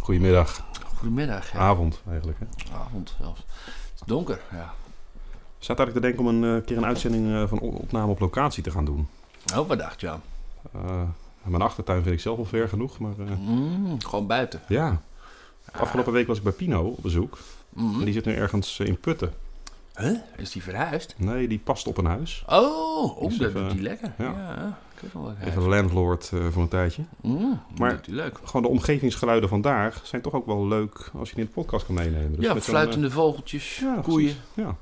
Goedemiddag. Goedemiddag. Ja. Avond eigenlijk. Hè? Avond zelfs. Het is donker, ja. Ik zat eigenlijk te denken om een eh, keer een uitzending eh, van opname op locatie te gaan doen. Oh, wat dacht je aan? Eh, mijn achtertuin vind ik zelf al ver genoeg, maar Mm, gewoon buiten. ja. Afgelopen week was ik bij Pino op bezoek. Mm. En die zit nu ergens in Putten. Huh? Is die verhuisd? Nee, die past op een huis. Oh, oh dat doet hij lekker. Ja, ja. Even landlord eh, voor een tijdje. Mm, Maar- leuk. Gewoon de omgevingsgeluiden vandaag zijn toch ook wel leuk als je die in de podcast kan meenemen. Dus ja, fluitende vogeltjes, eh, ja, koeien. Ja.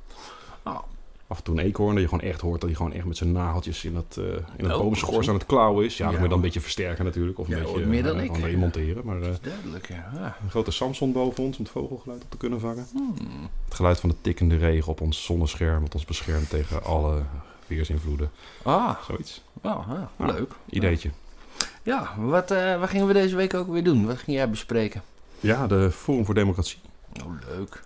Ah. Af en toe een eekhoorn, dat je gewoon echt hoort dat hij gewoon echt met zijn nageltjes in het, eh in het Oh, boomschors aan het klauwen is. Ja, dat Ja. moet je dan een beetje versterken natuurlijk. Of een Ja, beetje meer dan ik. monteren. Maar Duidelijk, ja. ja. een grote Samsung boven ons om het vogelgeluid op te kunnen vangen. Hmm. Het geluid van de tikkende regen op ons zonnescherm, wat ons beschermt tegen alle weersinvloeden. Ah, Zoiets. ja, Ja. leuk. Ideetje. Ja, wat, eh, wat gingen we deze week ook weer doen? Wat ging jij bespreken? Ja, de Forum voor Democratie. Oh, leuk.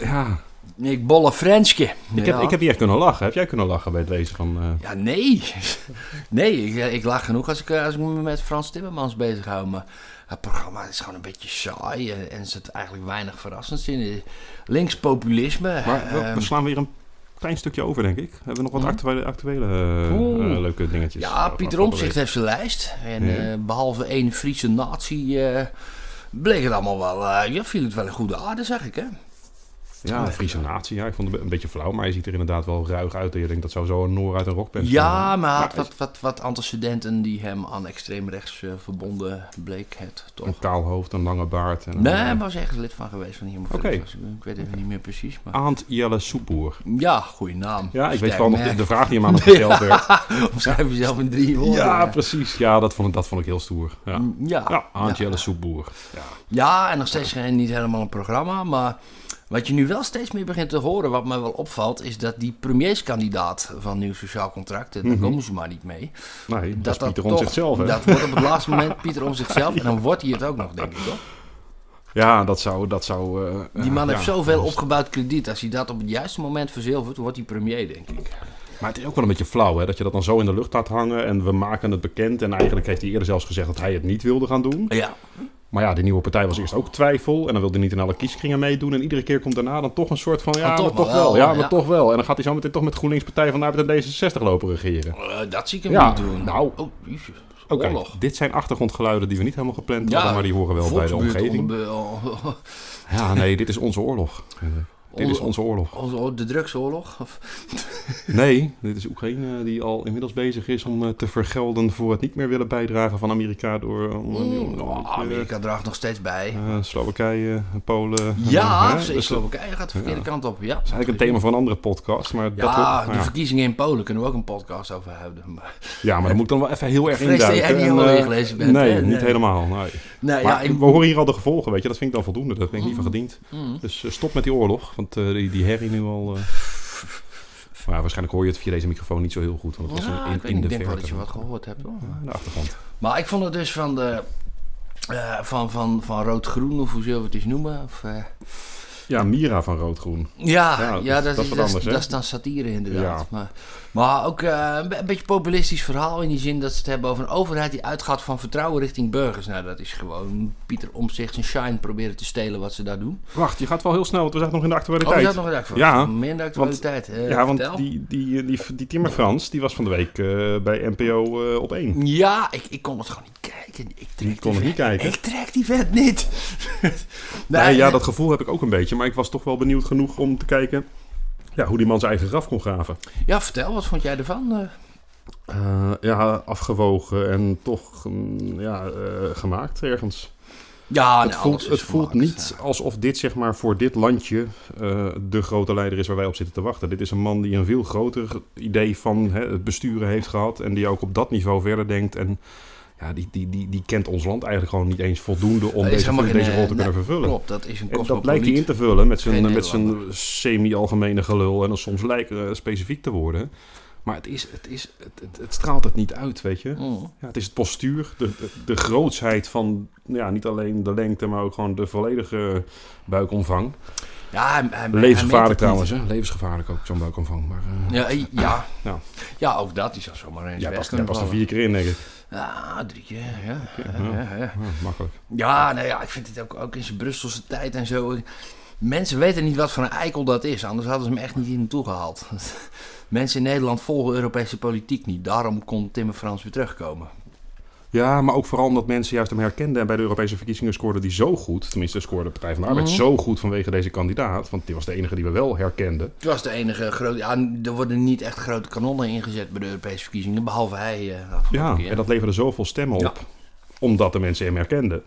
ja, Ik bolle Frenske. ik heb, ik heb niet echt kunnen lachen. Heb jij kunnen lachen bij het lezen van... eh, Ja, nee. Nee, ik, ik lach genoeg als ik, eh, als ik me met Frans Timmermans bezig hou. Maar het programma is gewoon een beetje saai. En, en er zit eigenlijk weinig verrassends in. Linkspopulisme. Maar we, ehm, we slaan weer een klein stukje over, denk ik. Hebben we nog wat actuele, actuele eh, eh, leuke dingetjes? ja, Pieter Omtzigt heeft zijn lijst. En Ja. eh, behalve één Friese natie... eh, bleek het allemaal wel... ja, viel het wel in goede aarde, zeg ik, hè? Ja, de Friese natie. Ja, ik vond het een beetje flauw, maar hij ziet er inderdaad wel ruig uit. En je denkt dat zou zo een Noor uit een rockband Ja, maar hij had wat, wat, wat antecedenten die hem aan extreemrechts eh, verbonden bleek het, toch? Een kaal hoofd, een lange baard. En Nee, eh, hij was ergens lid van geweest van hier. Oké. Ik weet even niet meer precies. Maar... Aant Jelle Soepoer. Ja, goede naam. Ja, ik weet vooral nog de, vraag die hem aan het gesteld werd. Omschrijf jezelf in drie woorden. Ja, precies. Ja, dat vond ik, dat vond ik heel stoer. Ja, Ja, ja Aant ja. Jelle Soepoer. Ja. Ja, en nog steeds geen, niet helemaal een programma. Maar wat je nu wel steeds meer begint te horen, wat mij wel opvalt, is dat die premierskandidaat van Nieuw Sociaal Contract, daar Mhm. komen ze maar niet mee. Nee, dat, is Pieter toch- Omtzigt zelf, hè? Dat wordt op het laatste moment Pieter om zichzelf. En dan wordt hij het ook nog, denk ik, toch? Ja, dat zou... Dat zou eh, Die man ja, heeft zoveel dat opgebouwd krediet. Als hij dat op het juiste moment verzilvert, wordt hij premier, denk ik. Maar het is ook wel een beetje flauw, hè? Dat je dat dan zo in de lucht laat hangen en we maken het bekend. En eigenlijk heeft hij eerder zelfs gezegd dat hij het niet wilde gaan doen. Ja, Maar ja, de nieuwe partij was eerst ook twijfel. En dan wilde hij niet in alle kieskringen meedoen. En iedere keer komt daarna dan toch een soort van... Ja, toch maar toch wel. wel, Ja, maar ja. toch wel. En dan gaat hij zo meteen toch met GroenLinks Partij van de Arbeid en D66 lopen regeren. eh, dat zie ik hem Ja, niet doen. nou. oh. Oké, Oorlog. dit zijn achtergrondgeluiden die we niet helemaal gepland hadden. Maar die horen wel bij de omgeving. onder- Ja, nee, dit is onze oorlog. Dit is onze oorlog. onze- de drugsoorlog? Of, Nee, dit is Oekraïne die al inmiddels bezig is om eh, te vergelden voor het niet meer willen bijdragen van Amerika door om, om- om- om- oh, Amerika draagt nog steeds bij. eh, Slowakije, Polen. ja. Dus dat Slowakije gaat de verkeerde ja. kant op. Ja, is eigenlijk een thema voor een andere podcast. Maar dat Ja, wordt- de ja. verkiezingen in Polen kunnen we ook een podcast over hebben. Ja, maar dan moet ik dan wel even heel erg Vrees dat induiken. jij niet helemaal eh, bent, Nee, niet helemaal. Nee. Maar ja, we horen hier al de gevolgen, weet je. Dat vind ik dan voldoende. Dat vind ik niet van Mm. gediend. Mm. Dus eh, stop met die oorlog. Want eh, die, die herrie nu al... eh, Maar waarschijnlijk hoor je het via deze microfoon niet zo heel goed. Want het was Ja, in, ik, de ik denk wel dat je wat gehoord hebt. Hoor. Ja, aan de achtergrond. Maar ik vond het dus van de... eh, van, van, van rood-groen, of hoe zullen we het eens noemen? Of, eh, Ja, Mira van Rood-Groen. ja, Ja, ja, dat- is, is wat dat, anders, dat is dan satire inderdaad. Ja. Maar, maar ook eh, een, be- een beetje populistisch verhaal in die zin dat ze het hebben over een overheid die uitgaat van vertrouwen richting burgers. Nou, dat is gewoon Pieter Omtzigt zijn shine proberen te stelen wat ze daar doen. Wacht, je gaat wel heel snel, want we zaten nog in de Oh, actualiteit. is dat nog een dag voor? Ja, Meer in de actualiteit. eh, ja, want die, die, die, die Timmer Frans, die was van de week eh, bij NPO op 1. Ja, ik, ik kon het gewoon niet kijken. Ik trek Je kon het niet vet- kijken? Ik trek die vet niet. Nee, ja, dat gevoel heb ik ook een beetje. Maar ik was toch wel benieuwd genoeg om te kijken ja, hoe die man zijn eigen graf kon graven. ja, vertel, wat vond jij ervan? Eh, Eh, ja, afgewogen en toch mm, ja, eh, gemaakt ergens. ja, het nee, voelt, het voelt gemaakt, niet ja. alsof dit zeg maar voor dit landje de grote leider is waar wij op zitten te wachten. Dit is een man die een veel groter idee van hè, het besturen heeft gehad. En die ook op dat niveau verder denkt. En ja, die, die, die, die kent ons land eigenlijk gewoon niet eens voldoende om Dat is deze, deze rol te eh, kunnen vervullen. Klopt, dat is een En dat blijkt hij in te vullen met zijn, met zijn semi-algemene gelul en dan soms lijkt eh, specifiek te worden. Maar het, is, het, is, het, het, het straalt het niet uit, weet je. Mm. Ja, het is het postuur, de, de, de grootsheid van ja, niet alleen de lengte, maar ook gewoon de volledige buikomvang. Ja, hij, hij, hij Levensgevaarlijk trouwens, hè? Levensgevaarlijk ook, zo'n buikomvang. Maar uh. Ja, eh, ja. Ja. ja, ook dat. Die zou zomaar eens jij kunnen past er vier keer in, denk ik. Ja, drie keer. Ja, Ja, ja, makkelijk. Ja, nou ja, ik vind het ook, ook in zijn Brusselse tijd en zo. Mensen weten niet wat voor een eikel dat is, anders hadden ze hem echt niet hier naartoe gehaald. Mensen in Nederland volgen Europese politiek niet. Daarom kon Timmer Frans weer terugkomen. Ja, maar ook vooral omdat mensen juist hem herkenden. En bij de Europese verkiezingen scoorde die zo goed. Tenminste, scoorde de Partij van de Arbeid Mhm. zo goed vanwege deze kandidaat. Want die was de enige die we wel herkenden. Het was de enige grote... Ja, er worden niet echt grote kanonnen ingezet bij de Europese verkiezingen, behalve hij afgelopen Ja, keer. en dat leverde zoveel stemmen Ja. op. Omdat de mensen hem herkenden.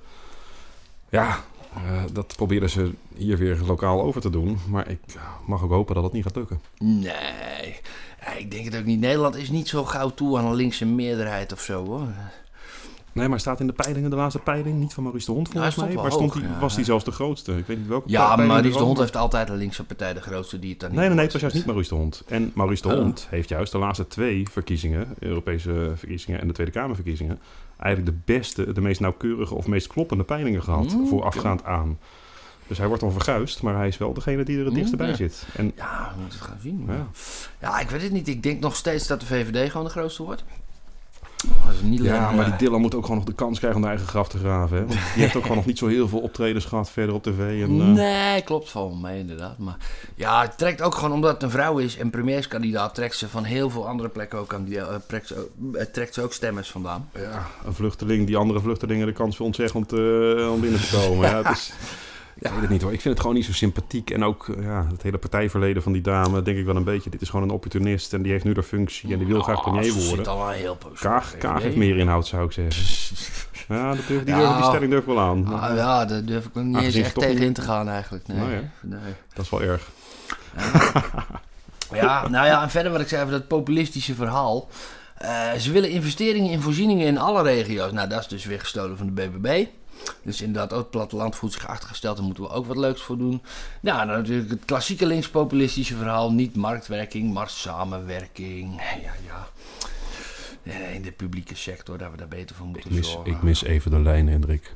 Ja, eh, dat probeerden ze hier weer lokaal over te doen. Maar ik mag ook hopen dat het niet gaat lukken. Nee, ik denk het ook niet. Nederland is niet zo gauw toe aan een linkse meerderheid of zo, hoor. Nee, maar staat in de peilingen, de laatste peiling, niet van Maurice de Hond volgens mij. Waar stond hoog, ja. was hij zelfs de grootste? Ik weet niet welke Ja, peiling Maurice de Hond maar- heeft altijd een linkse partij, de grootste die het dan niet Nee, nee, nee, het was juist niet Maurice de Hond. En Maurice de Oh. Hond heeft juist de laatste twee verkiezingen, Europese verkiezingen en de Tweede Kamerverkiezingen, eigenlijk de beste, de meest nauwkeurige of meest kloppende peilingen gehad Mm, voorafgaand aan. Dus hij wordt dan verguisd, maar hij is wel degene die er het dichtst bij ja. zit. En Ja, we moeten het gaan zien. Ja. Ja. ik weet het niet. Ik denk nog steeds dat de VVD gewoon de grootste wordt. Is niet ja, maar die Dylan moet ook gewoon nog de kans krijgen om de eigen graf te graven. Hè? Want die heeft ook gewoon nog niet zo heel veel optredens gehad verder op tv. En, eh, Nee, klopt van mij inderdaad. Maar ja, het trekt ook gewoon omdat het een vrouw is en premierskandidaat, trekt ze van heel veel andere plekken ook aan die, eh, trekt, ze ook, eh, trekt ze ook stemmers vandaan. ja, een vluchteling die andere vluchtelingen de kans wil ontzeggen om, te, om binnen te komen. ja, het is, ik weet het niet hoor. Ik vind het gewoon niet zo sympathiek. En ook eh, ja, het hele partijverleden van die dame, denk ik wel een beetje. Dit is gewoon een opportunist en die heeft nu de functie en die wil graag Oh, premier zit worden. al wel heel. Kaag, Kaag heeft meer inhoud, zou ik zeggen. Ja, dat durf, die, Ja. durf- die stelling durf ik wel aan. Ah, ja, daar durf ik nog niet eens echt tegen in te gaan eigenlijk. Nee. Nou ja. nee. Dat is wel erg. Ja, nou ja, en verder wat ik zei over dat populistische verhaal. Eh, ze willen investeringen in voorzieningen in alle regio's. Nou, dat is dus weer gestolen van de BBB. Dus inderdaad, ook het platteland voelt zich achtergesteld. Daar moeten we ook wat leuks voor doen. Nou, dan natuurlijk het klassieke linkspopulistische verhaal. Niet marktwerking, maar samenwerking. Ja, ja. Eh, In de publieke sector, dat we daar beter voor Ik moeten mis, zorgen. ik mis even de lijn, Hendrik.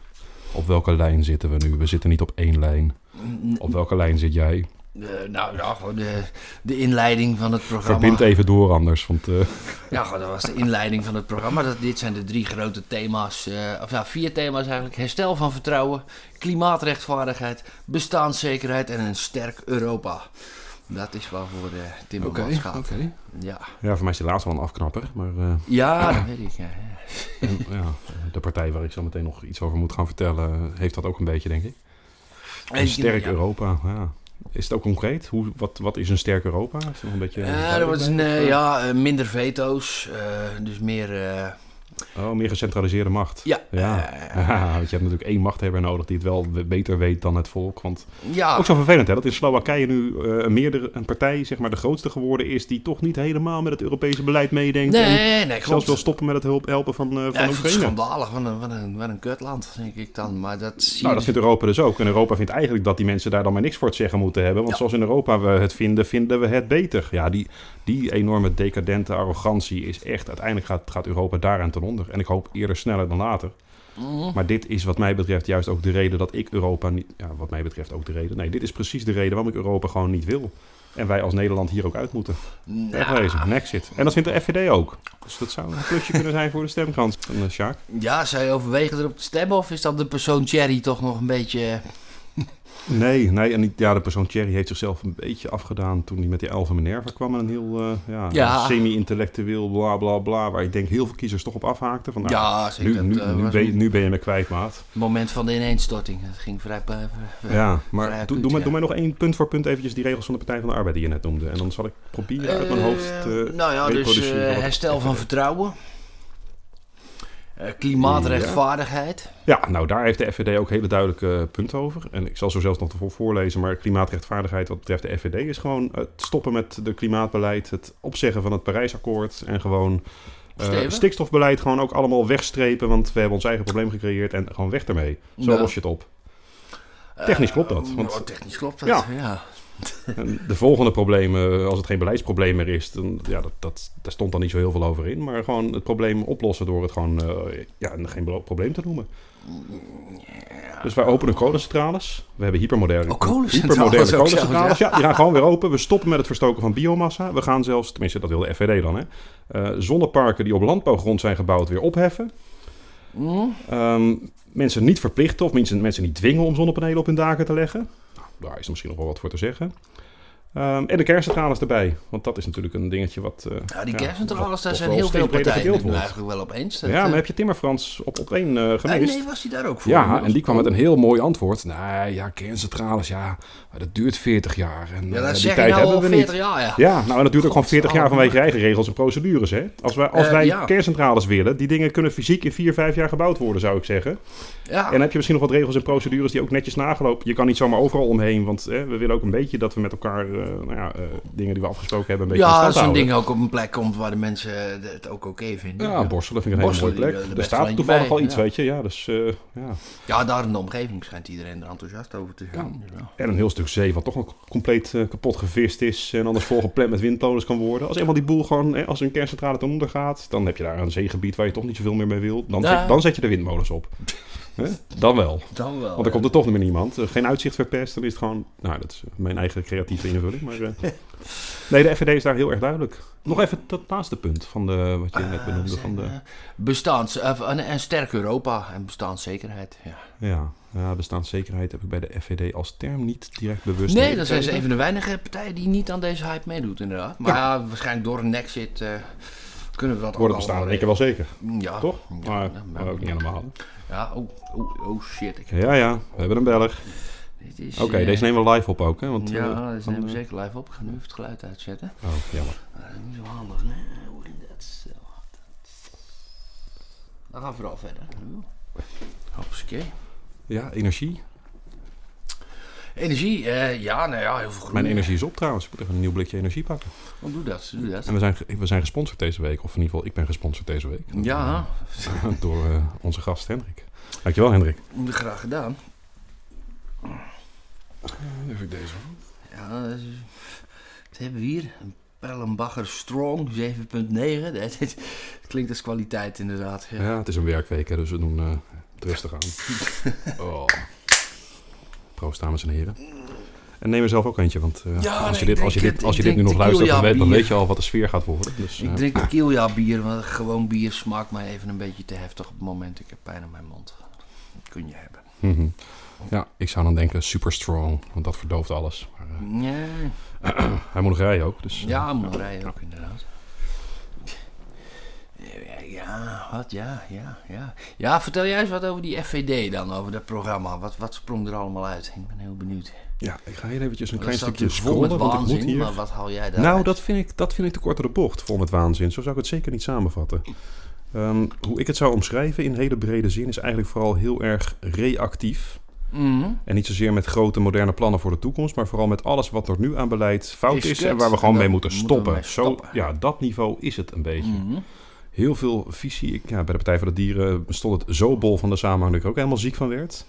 Op welke lijn zitten we nu? We zitten niet op één lijn. Mm, Op welke lijn zit jij? Eh, nou ja, gewoon de, de inleiding van het programma. Verbind even door anders. Want eh, Ja, dat was de inleiding van het programma. Dat, dit zijn de drie grote thema's, eh, of ja, vier thema's eigenlijk. Herstel van vertrouwen, klimaatrechtvaardigheid, bestaanszekerheid en een sterk Europa. Dat is waarvoor uh, Timmermans gaat. Ja. ja, voor mij is die laatste wel een afknapper. Maar eh, ja, dat weet ik. Ja, ja. en, ja, de partij waar ik zo meteen nog iets over moet gaan vertellen... heeft dat ook een beetje, denk ik. Een sterk ja. Europa, ja. Is het ook concreet? Hoe, wat, wat is een sterk Europa? Is nog een beetje... Eh, wordt bij? een, eh, ja, eh, minder veto's, eh, dus meer... Oh, meer gecentraliseerde macht. ja, Ja. Ja, want je hebt natuurlijk één machthebber nodig die het wel we- beter weet dan het volk. Want ja, ook zo vervelend hè, dat in Slowakije nu eh, een, meerdere, een partij, zeg maar de grootste geworden is, die toch niet helemaal met het Europese beleid meedenkt. en nee, nee, zelfs wil stoppen met het hulp, helpen van, eh van Oekraïne. schandalig, wat een, wat, een, wat een kutland, denk ik dan. Maar dat zie Nou, dat vindt Europa dus ook. En Europa vindt eigenlijk dat die mensen daar dan maar niks voor het zeggen moeten hebben. Want zoals in Europa we het vinden, vinden we het beter. Ja, die, die enorme decadente arrogantie is echt... Uiteindelijk gaat, gaat Europa daaraan ten En ik hoop eerder sneller dan later. Mhm. Maar dit is wat mij betreft juist ook de reden dat ik Europa niet... Ja, wat mij betreft ook de reden. Nee, dit is precies de reden waarom ik Europa gewoon niet wil. En wij als Nederland hier ook uit moeten. Nou, Wegwezen, een exit. En dat vindt de FVD ook. Dus dat zou een plusje kunnen zijn voor de stemkans van uh, Sjaak. Ja, zou je overwegen erop te stemmen of is dat de persoon Thierry toch nog een beetje... Nee, nee. En ja, de persoon Thierry heeft zichzelf een beetje afgedaan toen hij met die Alpha Minerva kwam. En een heel eh, ja, Ja. semi-intellectueel bla bla bla. Waar ik denk heel veel kiezers toch op afhaakten. Van, nou, ja, zeker. nu, dat, eh, nu, was ben je, een nu ben je me kwijt, maat. moment van de ineenstorting. Dat ging vrij... Ja, vrij maar doe, acuut, doe, mij nog één punt voor punt eventjes die regels van de Partij van de Arbeid die je net noemde. En dan zal ik proberen uit mijn hoofd Eh, te nou ja, dus eh, het herstel van vertrouwen. Eh, klimaatrechtvaardigheid. Ja, nou daar heeft de FVD ook hele duidelijke punten over. En ik zal zo zelfs nog voor voorlezen. Maar klimaatrechtvaardigheid wat betreft de FVD is gewoon het stoppen met de klimaatbeleid. Het opzeggen van het Parijsakkoord. En gewoon eh, Stevig. stikstofbeleid gewoon ook allemaal wegstrepen. Want we hebben ons eigen probleem gecreëerd. En gewoon weg ermee. Zo Nou. los je het op. Technisch klopt dat, Eh, want- oh, technisch klopt dat, Ja. ja. De volgende problemen, als het geen beleidsprobleem meer is, dan, ja, dat, dat, daar stond dan niet zo heel veel over in. Maar gewoon het probleem oplossen door het gewoon eh, ja, geen probleem te noemen. Dus wij openen kolencentrales. We hebben hypermoderne, Oh, kolencentrales hypermoderne kolencentrales. Ja. die gaan gewoon weer open. We stoppen met het verstoken van biomassa. We gaan zelfs, tenminste dat wil de FVD dan, hè, eh, zonneparken die op landbouwgrond zijn gebouwd weer opheffen. Mm. Ehm, mensen niet verplichten of mensen, mensen niet dwingen om zonnepanelen op hun daken te leggen. Daar is misschien nog wel wat voor te zeggen. Ehm, en de kerncentrales erbij. Want dat is natuurlijk een dingetje wat... eh, Ja, die kerncentrales, daar zijn heel veel partijen het eigenlijk wel op eens. Dat, ja, eh, maar heb je Timmer Frans op, op één eh, nee, geweest? nee, was hij daar ook voor? Ja, en die kwam met een heel mooi antwoord. Nee, ja, kerncentrales, ja, maar dat duurt 40 jaar. En, Ja, eh, dat die zeg je tijd nou al hebben we 40 niet. jaar, ja. Ja, nou en dat duurt ook gewoon 40 jaar vanwege je eigen regels en procedures. Hè? Als wij, als Eh, wij ja. kerncentrales willen, die dingen kunnen fysiek in 4, 5 jaar gebouwd worden, zou ik zeggen. Ja. En dan heb je misschien nog wat regels en procedures die ook netjes nagelopen. Je kan niet zomamer overal omheen, want we willen ook een beetje dat we met elkaar eh, nou ja, eh, dingen die we afgesproken hebben een beetje Ja, als zo'n ding ook op een plek komt waar de mensen het ook oké vinden. Ja, Borselen vind ik een hele mooie plek. er staat toevallig bij, al iets, ja. weet je. Ja, dus, eh, ja. Ja, daar in de omgeving schijnt iedereen er enthousiast over te zijn. Dus ja. En een heel stuk zee wat toch nog compleet kapot gevist is. En anders volgepland met windmolens kan worden. Als eenmaal die boel gewoon, als een kerncentrale ten onder gaat. Dan heb je daar een zeegebied waar je toch niet zoveel meer mee wil. Dan, zet, dan zet je de windmolens op. Dan wel. Dan wel. Want dan komt er toch niet meer niemand. Eh, Geen uitzicht verpest. Dan is het gewoon... Nou, dat is mijn eigen creatieve invulling. Maar eh, nee, de FVD is daar heel erg duidelijk. Nog even dat laatste punt van de, wat je net benoemde. Van de, Bestaans, eh, en, en sterk Europa en bestaanszekerheid. Ja. ja, ja, bestaanszekerheid heb ik bij de FVD als term niet direct bewust. Nee, dat zijn ze een van de weinige partijen die niet aan deze hype meedoet, inderdaad. Maar ja, waarschijnlijk door een nexit eh kunnen we dat Worden bestaan keer wel zeker. regelen. Ja, Toch? Ja, Maar, ja, maar ook niet helemaal. Ja, oh, oh, oh shit. Ik Ja, ja, we hebben een is, Oké, eh, deze nemen we live op ook, hè? Want, ja, eh, deze nemen we eh, zeker live op. Ik ga nu even het geluid uitzetten. Oh, jammer. Niet zo handig, nee. Ging dat? Dan gaan we vooral verder. Hopsakee. Ja, energie. Energie, eh, ja, nou ja, heel veel groen. Mijn energie is op trouwens. Ik moet even een nieuw blikje energie pakken. Oh, doe dat, doe dat. En we zijn, we zijn gesponsord deze week. Of in ieder geval, ik ben gesponsord deze week. Ja, Door eh, onze gast Hendrik. Dankjewel, Hendrik. graag gedaan. Even deze. Ja, dat is- wat hebben we hier? Een Perlenbacher Strong 7.9. Dat, klinkt als kwaliteit inderdaad. Ja. Ja, het is een werkweek, hè, dus we doen eh, het rustig aan. Oh. Proost, dames en heren. En neem er zelf ook eentje, want eh, Ja, als, je dit, als, je dit, als je dit nu nog luistert, dan weet, dan weet je al wat de sfeer gaat worden. Dus, Ik eh, drink tequila bier, want gewoon bier smaakt mij even een beetje te heftig op het moment. Ik heb pijn aan mijn mond. Kun je hebben. mhm. Ja, ik zou dan denken super strong, want dat verdooft alles. Maar, eh, Nee. hij moet nog rijden ook, dus... Ja, moet rijden ook inderdaad. Ja, wat? Ja, ja, ja. Ja, vertel jij eens wat over die FVD dan, over dat programma. Wat, wat sprong er allemaal uit? Ik ben heel benieuwd. Ja, ik ga hier eventjes een Dat klein stukje met scrollen, want ik moet hier... maar wat haal jij daar Nou, dat vind, ik, dat vind ik te kort de bocht, vol met waanzin. Zo zou ik het zeker niet samenvatten. Ehm, hoe ik het zou omschrijven in hele brede zin is eigenlijk vooral heel erg reactief. Mhm. En niet zozeer met grote moderne plannen voor de toekomst, maar vooral met alles wat er nu aan beleid fout Is en waar we gewoon mee moeten stoppen. Zo, ja, dat niveau is het een beetje. Mhm. Heel veel visie. Ik, ja, bij de Partij voor de Dieren stond het zo bol van de samenhang dat ik er ook helemaal ziek van werd.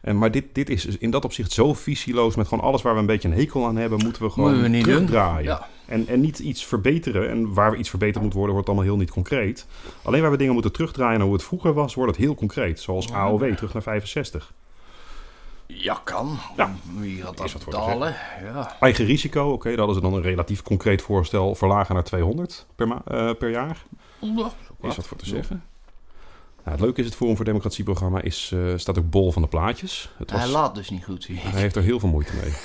En, maar dit, dit is in dat opzicht zo visieloos met gewoon alles waar we een beetje een hekel aan hebben, moeten we gewoon Moeten we terugdraaien. Ja. En, en niet iets verbeteren. En waar we iets verbeterd moet worden, wordt allemaal heel niet concreet. Alleen waar we dingen moeten terugdraaien naar hoe het vroeger was, wordt het heel concreet. Zoals AOW, terug naar 65. Ja, kan. Ja. Wie gaat Is dat voor betalen? Ja. Eigen risico, oké, dat hadden ze dan een relatief concreet voorstel. Verlagen naar 200 per, ma- eh, per jaar. Ja, Is wat voor te zeggen. Nou, het leuke is, het Forum voor Democratie programma is, eh, staat ook bol van de plaatjes. Het was, Hij laat dus niet goed, zie je. hij heeft er heel veel moeite mee.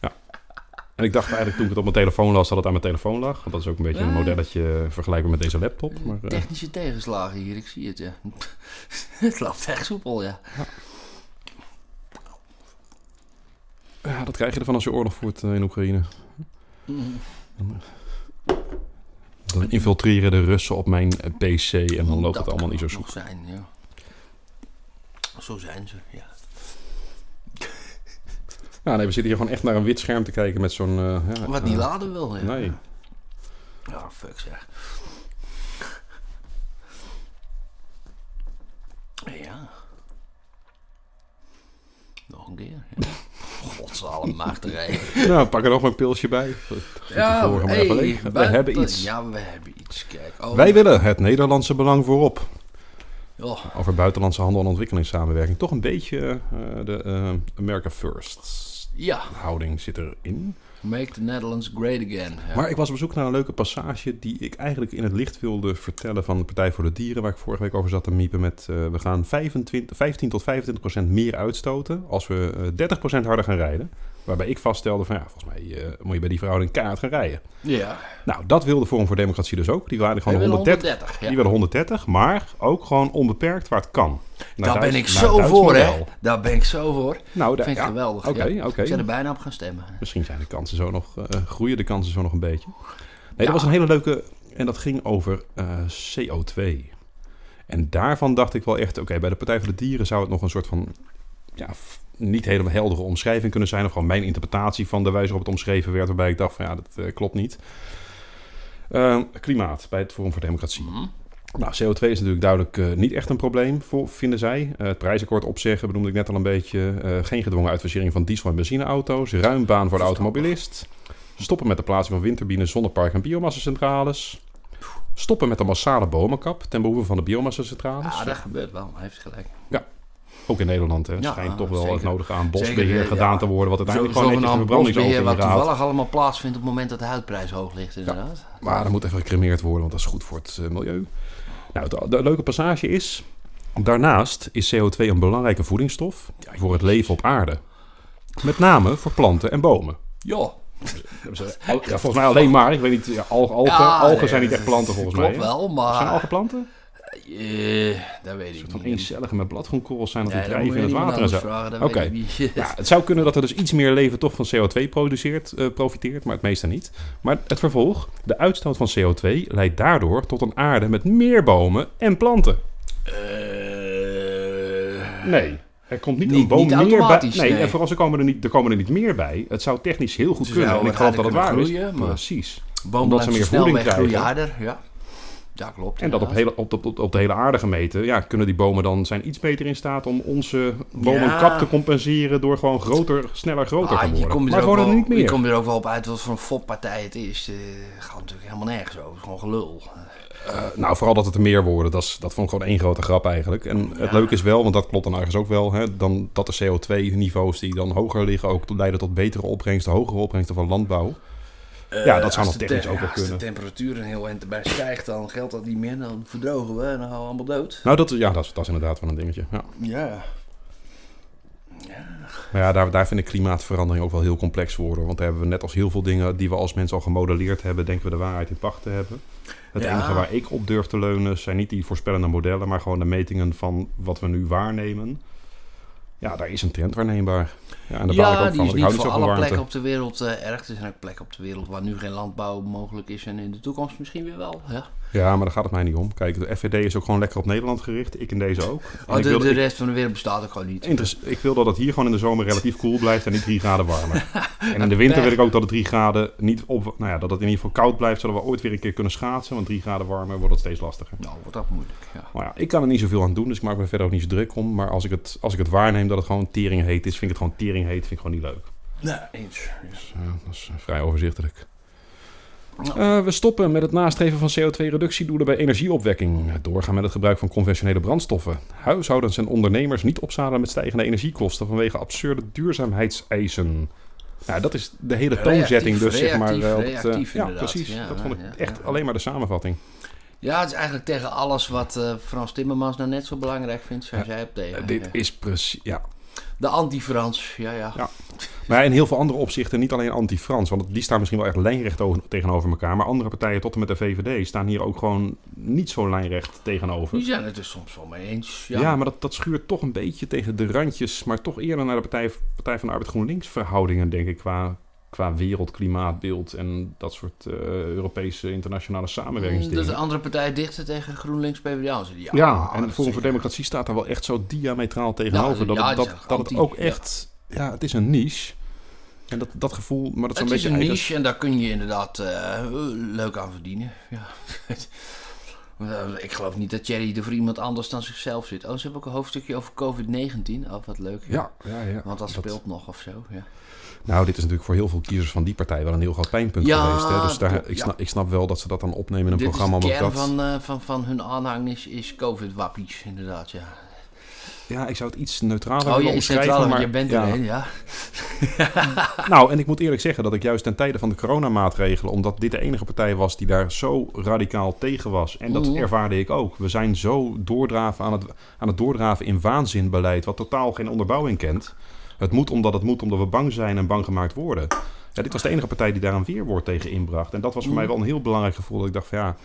ja. En ik dacht eigenlijk toen ik het op mijn telefoon las, dat het aan mijn telefoon lag. Want dat is ook een beetje een modelletje vergelijkbaar met deze laptop. Maar, eh, Technische tegenslagen hier, ik zie het, ja. het loopt echt soepel, ja. ja, dat krijg je ervan als je oorlog voert eh, in Oekraïne. Dan infiltreren de Russen op mijn eh, PC en dan loopt Dat het allemaal niet zo soepel. nog zijn, ja. Zo zijn ze, ja. Ja, nee, we zitten hier gewoon echt naar een wit scherm te kijken met zo'n... eh, ja, Wat niet eh, laden wil, ja. Nee. Ja, fuck zeg. Ja. Nog een keer. Ja. Man, machtig nou, pak er nog maar een pilsje bij. Ja, hey, we hebben iets. Ja, we hebben iets. Kijk. Oh, Wij willen het Nederlandse belang voorop. oh, Over buitenlandse handel en ontwikkelingssamenwerking. Toch een beetje eh, de eh, America First ja, houding zit erin. Make the Netherlands great again. Maar ik was op zoek naar een leuke passage die ik eigenlijk in het licht wilde vertellen van de Partij voor de Dieren, waar ik vorige week over zat te miepen met eh, we gaan 25, 15 tot 25 procent meer uitstoten als we eh, 30 procent harder gaan rijden. Waarbij ik vaststelde van ja, volgens mij eh, moet je bij die verhouding kaart gaan rijden. ja, Nou, dat wilde Forum voor Democratie dus ook. Die waren gewoon willen 130. 130. Ja. Die willen 130, maar ook gewoon onbeperkt waar het kan. Naar Daar ben ik zo Duits voor, hè? Daar ben ik zo voor. Nou, daar- Vind ik ja, geweldig. Oké, ja. oké. Ik zou er bijna op gaan stemmen. Misschien zijn de kansen zo nog, eh, groeien de kansen zo nog een beetje. Nee, dat was een hele leuke, en dat ging over eh, CO2. En daarvan dacht ik wel echt, oké, bij de Partij voor de Dieren zou het nog een soort van, ja, niet helemaal heldere omschrijving kunnen zijn. Of gewoon mijn interpretatie van de wijze waarop het omschreven werd, waarbij ik dacht van ja, dat eh, klopt niet. Eh, klimaat bij het Forum voor Democratie. Mhm. Nou, CO2 is natuurlijk duidelijk eh, niet echt een probleem, voor, vinden zij. Eh, het prijsakkoord opzeggen, benoemde ik net al een beetje. Geen gedwongen uitfasering van diesel- en benzineauto's. Ruim baan voor de automobilist. Stoppen met de plaatsing van windturbines, zonneparken en biomassacentrales. Stoppen met de massale bomenkap ten behoeve van de biomassacentrales. Ja, dat gebeurt wel. Hij heeft gelijk. Ook in Nederland hè, schijnt toch wel zeker. het nodige aan bosbeheer eh, gedaan te worden. Wat uiteindelijk gewoon netjes zogenaamd bosbeheer wat toevallig allemaal plaatsvindt op het moment dat de huidprijs hoog ligt, inderdaad. Maar dat moet even gecremeerd worden, want dat is goed voor het eh, milieu. Nou, de, de leuke passage is... Daarnaast is CO2 een belangrijke voedingsstof voor het leven op aarde. Met name voor planten en bomen. Ja, Ja, volgens mij alleen maar. Ik weet niet, ja, algen, algen, zijn niet echt planten volgens mij. klopt wel, Zijn maar... algen planten? Eh, dat weet ik Van niet. eencellige met bladgroenkorrels zijn dat die drijven in het water en zo. Oké. Ja, het zou kunnen dat er dus iets meer leven toch van CO2 produceert, eh, profiteert, maar het meeste niet. Maar het vervolg, de uitstoot van CO2 leidt daardoor tot een aarde met meer bomen en planten. Eh, Nee. Er komt niet, Niet- een boom niet meer bij. Nee, nee. en vooral ze komen er, niet, er komen er niet meer bij. Het zou technisch heel goed kunnen. En ik geloof dat het waar is. groeien, maar- Precies. Omdat ze meer voeding krijgen. harder, ja. Ja, klopt. En dat op, hele, op, op, op de hele aarde gemeten, ja, kunnen die bomen dan zijn iets beter in staat om onze bomenkap Ja. te compenseren door gewoon groter, sneller groter Ah, te je worden. maar gewoon wel- niet Je meer. komt er ook wel op uit wat voor een foppartij het is. Eh gaat natuurlijk helemaal nergens over. Het is gewoon gelul. Eh, nou, vooral dat het er meer worden, dat, is, dat vond ik gewoon één grote grap eigenlijk. En het leuke is wel, want dat klopt dan ergens ook wel, hè, dan, dat de CO2-niveaus die dan hoger liggen ook leiden tot betere opbrengsten, hogere opbrengsten van landbouw. Ja, dat zou als nog technisch te- ook wel Als kunnen. de temperatuur een heel eind erbij stijgt, dan geldt dat niet meer. Dan verdrogen we en dan gaan we allemaal dood. Nou, dat, ja, dat, is, dat is inderdaad wel een dingetje. Ja. Ja. Maar ja, daar, daar vind ik klimaatverandering ook wel heel complex worden. Want daar hebben we net als heel veel dingen die we als mensen al gemodelleerd hebben, denken we de waarheid in pacht te hebben. Het Ja. enige waar ik op durf te leunen zijn niet die voorspellende modellen, maar gewoon de metingen van wat we nu waarnemen. Ja, daar is een trend waarneembaar. Ja, en daar ik ook die van, is niet voor van alle plekken op de wereld eh, erg. Er zijn ook plekken op de wereld waar nu geen landbouw mogelijk is. En in de toekomst misschien weer wel. Ja. Ja, maar daar gaat het mij niet om. Kijk, de FVD is ook gewoon lekker op Nederland gericht. Ik in deze ook. En Oh, ik, de, wil, de ik, rest van de wereld bestaat ook gewoon niet. ik wil dat het hier gewoon in de zomer relatief koel blijft en niet 3 graden warmer. en in de winter wil ik ook dat het 3 graden niet op... Nou ja, dat het in ieder geval koud blijft, zodat we ooit weer een keer kunnen schaatsen. Want 3 graden warmer wordt het steeds lastiger. Nou, wordt dat moeilijk. Ja. Maar ja, ik kan er niet zoveel aan doen, dus ik maak me verder ook niet zo druk om. Maar als ik het, als ik het waarneem dat het gewoon tering heet is, vind ik het gewoon tering heet, vind ik gewoon niet leuk. Nee, eens. Dus ja, dat is eh, vrij overzichtelijk. Eh, we stoppen met het nastreven van CO2-reductiedoelen bij energieopwekking. Doorgaan met het gebruik van conventionele brandstoffen. Huishoudens en ondernemers niet opzadelen met stijgende energiekosten vanwege absurde duurzaamheidseisen. Ja, dat is de hele Reactief, toonzetting dus, zeg maar. reactief, eh, op het, ja, precies. Ja, dat vond ik ja, echt alleen maar de samenvatting. Ja, het is eigenlijk tegen alles wat eh, Frans Timmermans nou net zo belangrijk vindt, zijn zij op tegen. Dit is precies, ja. De anti-Frans, ja, ja. Ja. Maar in heel veel andere opzichten, niet alleen anti-Frans, want die staan misschien wel echt lijnrecht tegenover elkaar. Maar andere partijen, tot en met de VVD, staan hier ook gewoon niet zo lijnrecht tegenover. Die zijn het er soms wel mee eens. Ja, Ja, maar dat, dat schuurt toch een beetje tegen de randjes, maar toch eerder naar de Partij, Partij van de Arbeid GroenLinks verhoudingen, denk ik, qua, qua wereldklimaatbeeld en dat soort eh, Europese internationale samenwerkingsdingen. Dus de andere partij dichter tegen GroenLinks PvdA. Ja, ja, en dat Forum is- voor Democratie staat daar wel echt zo diametraal tegenover. Ja, dat, ja, het, dat, dat het ook echt, ja, het is een niche. En dat, dat gevoel, maar dat is Het een is beetje een eigen- niche en daar kun je inderdaad eh, leuk aan verdienen. Ja. Ik geloof niet dat Thierry er voor iemand anders dan zichzelf zit. Oh, ze hebben ook een hoofdstukje over COVID-19. Oh, wat leuk. Ja, ja, ja. Want dat speelt nog of zo. Ja. Nou, dit is natuurlijk voor heel veel kiezers van die partij wel een heel groot pijnpunt Ja, geweest. Hè? Dus daar, ik, snap, ik snap wel dat ze dat dan opnemen in een Dit programma. is de kern dat, van, eh, van, van hun aanhang is, is COVID-wappies, inderdaad. Ja. Ja, ik zou het iets neutraler Oh, willen je is omschrijven. maar, je bent ja. ja. Nou, en ik moet eerlijk zeggen dat ik juist ten tijde van de coronamaatregelen, omdat dit de enige partij was die daar zo radicaal tegen was, en dat Mhm. ervaarde ik ook. We zijn zo doordraven aan het, aan het doordraven in waanzinbeleid, wat totaal geen onderbouwing kent. Het moet omdat het moet, omdat we bang zijn en bang gemaakt worden. Ja, dit was de enige partij die daar een weerwoord tegen inbracht. En dat was voor mij wel een heel belangrijk gevoel. Dat ik dacht van ja,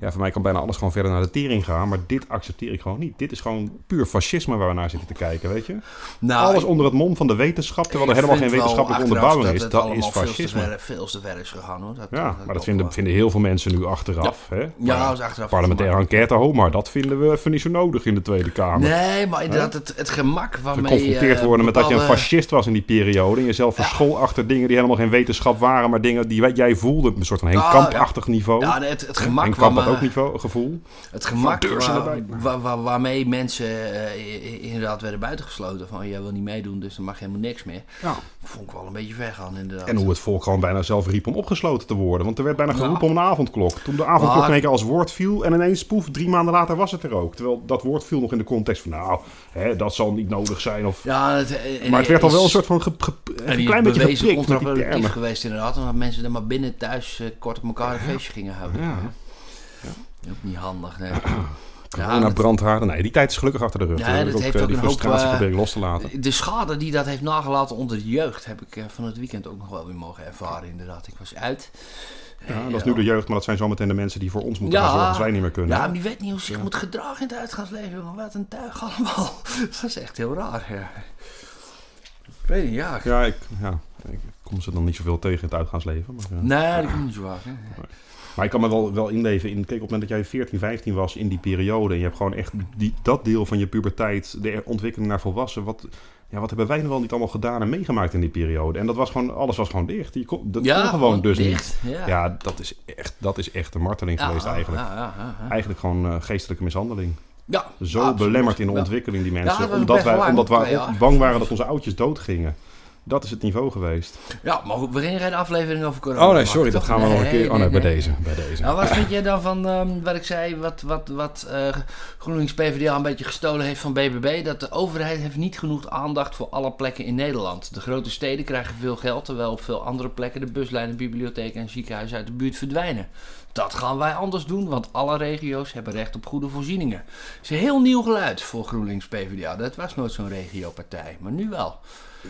ja, voor mij kan bijna alles gewoon verder naar de tering gaan. Maar dit accepteer ik gewoon niet. Dit is gewoon puur fascisme waar we naar zitten te kijken, weet je? Nou, Alles onder het mom van de wetenschap, terwijl er helemaal geen wetenschappelijke onderbouwing is. Dat is allemaal veel te fascisme. ver- Veel te ver is gegaan hoor. Dat, Ja, maar dat vinden, wel. vinden heel veel mensen nu achteraf. Hè? Ja, dat is achteraf. Parlementaire enquête, ho, maar dat vinden we even niet zo nodig in de Tweede Kamer. Nee, maar inderdaad, het, het gemak waarmee... Geconfronteerd eh, worden met dat je een fascist was in die periode. En jezelf verschool achter dingen die helemaal geen wetenschap waren, maar dingen die jij voelde. Een soort van Henk Ah, Kamp-achtig niveau. Ja, het, het gemak, Henk Ook niveau, gevoel. het gemak waar- waar- waar- waarmee mensen eh, inderdaad werden buitengesloten. Van, jij wil niet meedoen, dus dan mag je helemaal niks meer. Ja. Vond ik wel een beetje ver gaan, inderdaad. En hoe het volk gewoon bijna zelf riep om opgesloten te worden. Want er werd bijna Ja. geroepen om een avondklok. Toen de avondklok Maar- in één keer als woord viel en ineens poef, drie maanden later was het er ook. Terwijl dat woord viel nog in de context van nou, hè, dat zal niet nodig zijn. Of... Ja, het, en- maar het werd al wel een soort van ge- ge- en een klein beetje geprikt met die contraproductief termen. geweest inderdaad. Omdat mensen er maar binnen thuis eh, kort op elkaar een feestje gingen houden. Ja. Ook niet handig, nee. Corona, dat- brandhaarden. Nee, die tijd is gelukkig achter de rug. Ja, dat heeft eh, ook die een hoop, frustratie eh, probeer ik los te laten. De schade die dat heeft nagelaten onder de jeugd heb ik eh, van het weekend ook nog wel weer mogen ervaren, inderdaad. Ik was uit. Ja, dat is nu de jeugd, maar dat zijn zometeen de mensen die voor ons moeten Ja. gaan zorgen als wij niet meer kunnen. Ja, maar die weet niet hoe ze zich moet gedragen in het uitgaansleven, jongen. Wat een tuig allemaal. dat is echt heel raar, ja. Ik weet niet, ja. Ja, ik, ja, ik kom ze dan niet zoveel tegen in het uitgaansleven. Maar, ja. Nee, dat komt niet zo vaak. Hè. Maar ik kan me wel, wel inleven in... Kijk, op het moment dat jij 14, 15 was in die periode... en je hebt gewoon echt die, dat deel van je puberteit... de ontwikkeling naar volwassen... Wat, ja, wat hebben wij nou wel niet allemaal gedaan en meegemaakt in die periode? En dat was gewoon... Alles was gewoon dicht. Je kon, dat kon gewoon dus dicht. niet. Ja, Ja, dat is echt, dat is echt een marteling Ja, geweest eigenlijk. Ja, ja, ja, ja. Eigenlijk gewoon eh, geestelijke mishandeling. Ja, Zo absoluut. belemmerd in de Ja. ontwikkeling die Ja, mensen. omdat wij, omdat wij bang waren dat onze oudjes doodgingen. Dat is het niveau geweest. Ja, maar we gingen geen aflevering over corona Oh nee, sorry, dat gaan we nog een keer. Oh nee, bij deze. Bij deze. Nou, wat vind jij dan van ehm, wat ik zei, wat, wat, wat eh, GroenLinks PvdA een beetje gestolen heeft van BBB? Dat de overheid heeft niet genoeg aandacht voor alle plekken in Nederland. De grote steden krijgen veel geld, terwijl op veel andere plekken de buslijnen, bibliotheken en ziekenhuizen uit de buurt verdwijnen. Dat gaan wij anders doen, want alle regio's hebben recht op goede voorzieningen. Het is een heel nieuw geluid voor GroenLinks PvdA. Dat was nooit zo'n regiopartij, maar nu wel.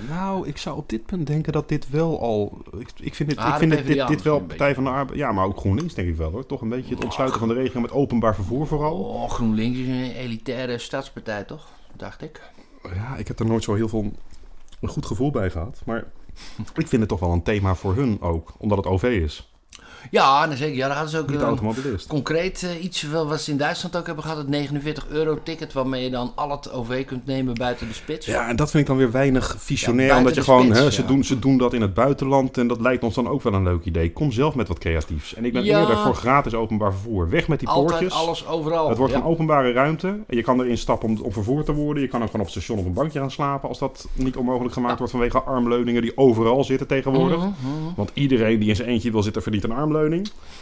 Nou, ik zou op dit punt denken dat dit wel al. Ik, ik vind dit, Ah, ik vind dit, PvdA dit, dit wel Partij van de Arbeid. Ja, maar ook GroenLinks denk ik wel hoor. Toch een beetje het ontsluiten van de regio met openbaar vervoer vooral. Oh, GroenLinks is een elitaire stadspartij, toch? Dacht ik. Ja, ik heb er nooit zo heel veel een goed gevoel bij gehad. Maar ik vind het toch wel een thema voor hun ook, omdat het OV is. Ja, en zeker. Ja, daar hadden ze ook Niet een- automobilist. concreet eh, iets wat ze in Duitsland ook hebben gehad. Het 49 euro ticket waarmee je dan al het OV kunt nemen buiten de spits. Ja, en dat vind ik dan weer weinig visionair. Ja, omdat je gewoon, spits, hè, ja. ze, doen, ze doen dat in het buitenland en dat lijkt ons dan ook wel een leuk idee. Kom zelf met wat creatiefs. En ik ben Ja. eerder voor gratis openbaar vervoer. Weg met die Altijd poortjes. alles overal. Het wordt een openbare ruimte. En je kan erin stappen om, om vervoerd te worden. Je kan ook gewoon op het station op een bankje gaan slapen. Als dat niet onmogelijk gemaakt wordt vanwege armleuningen die overal zitten tegenwoordig. Mhm, mhm. Want iedereen die in zijn eentje wil zitten verdient een armleuning.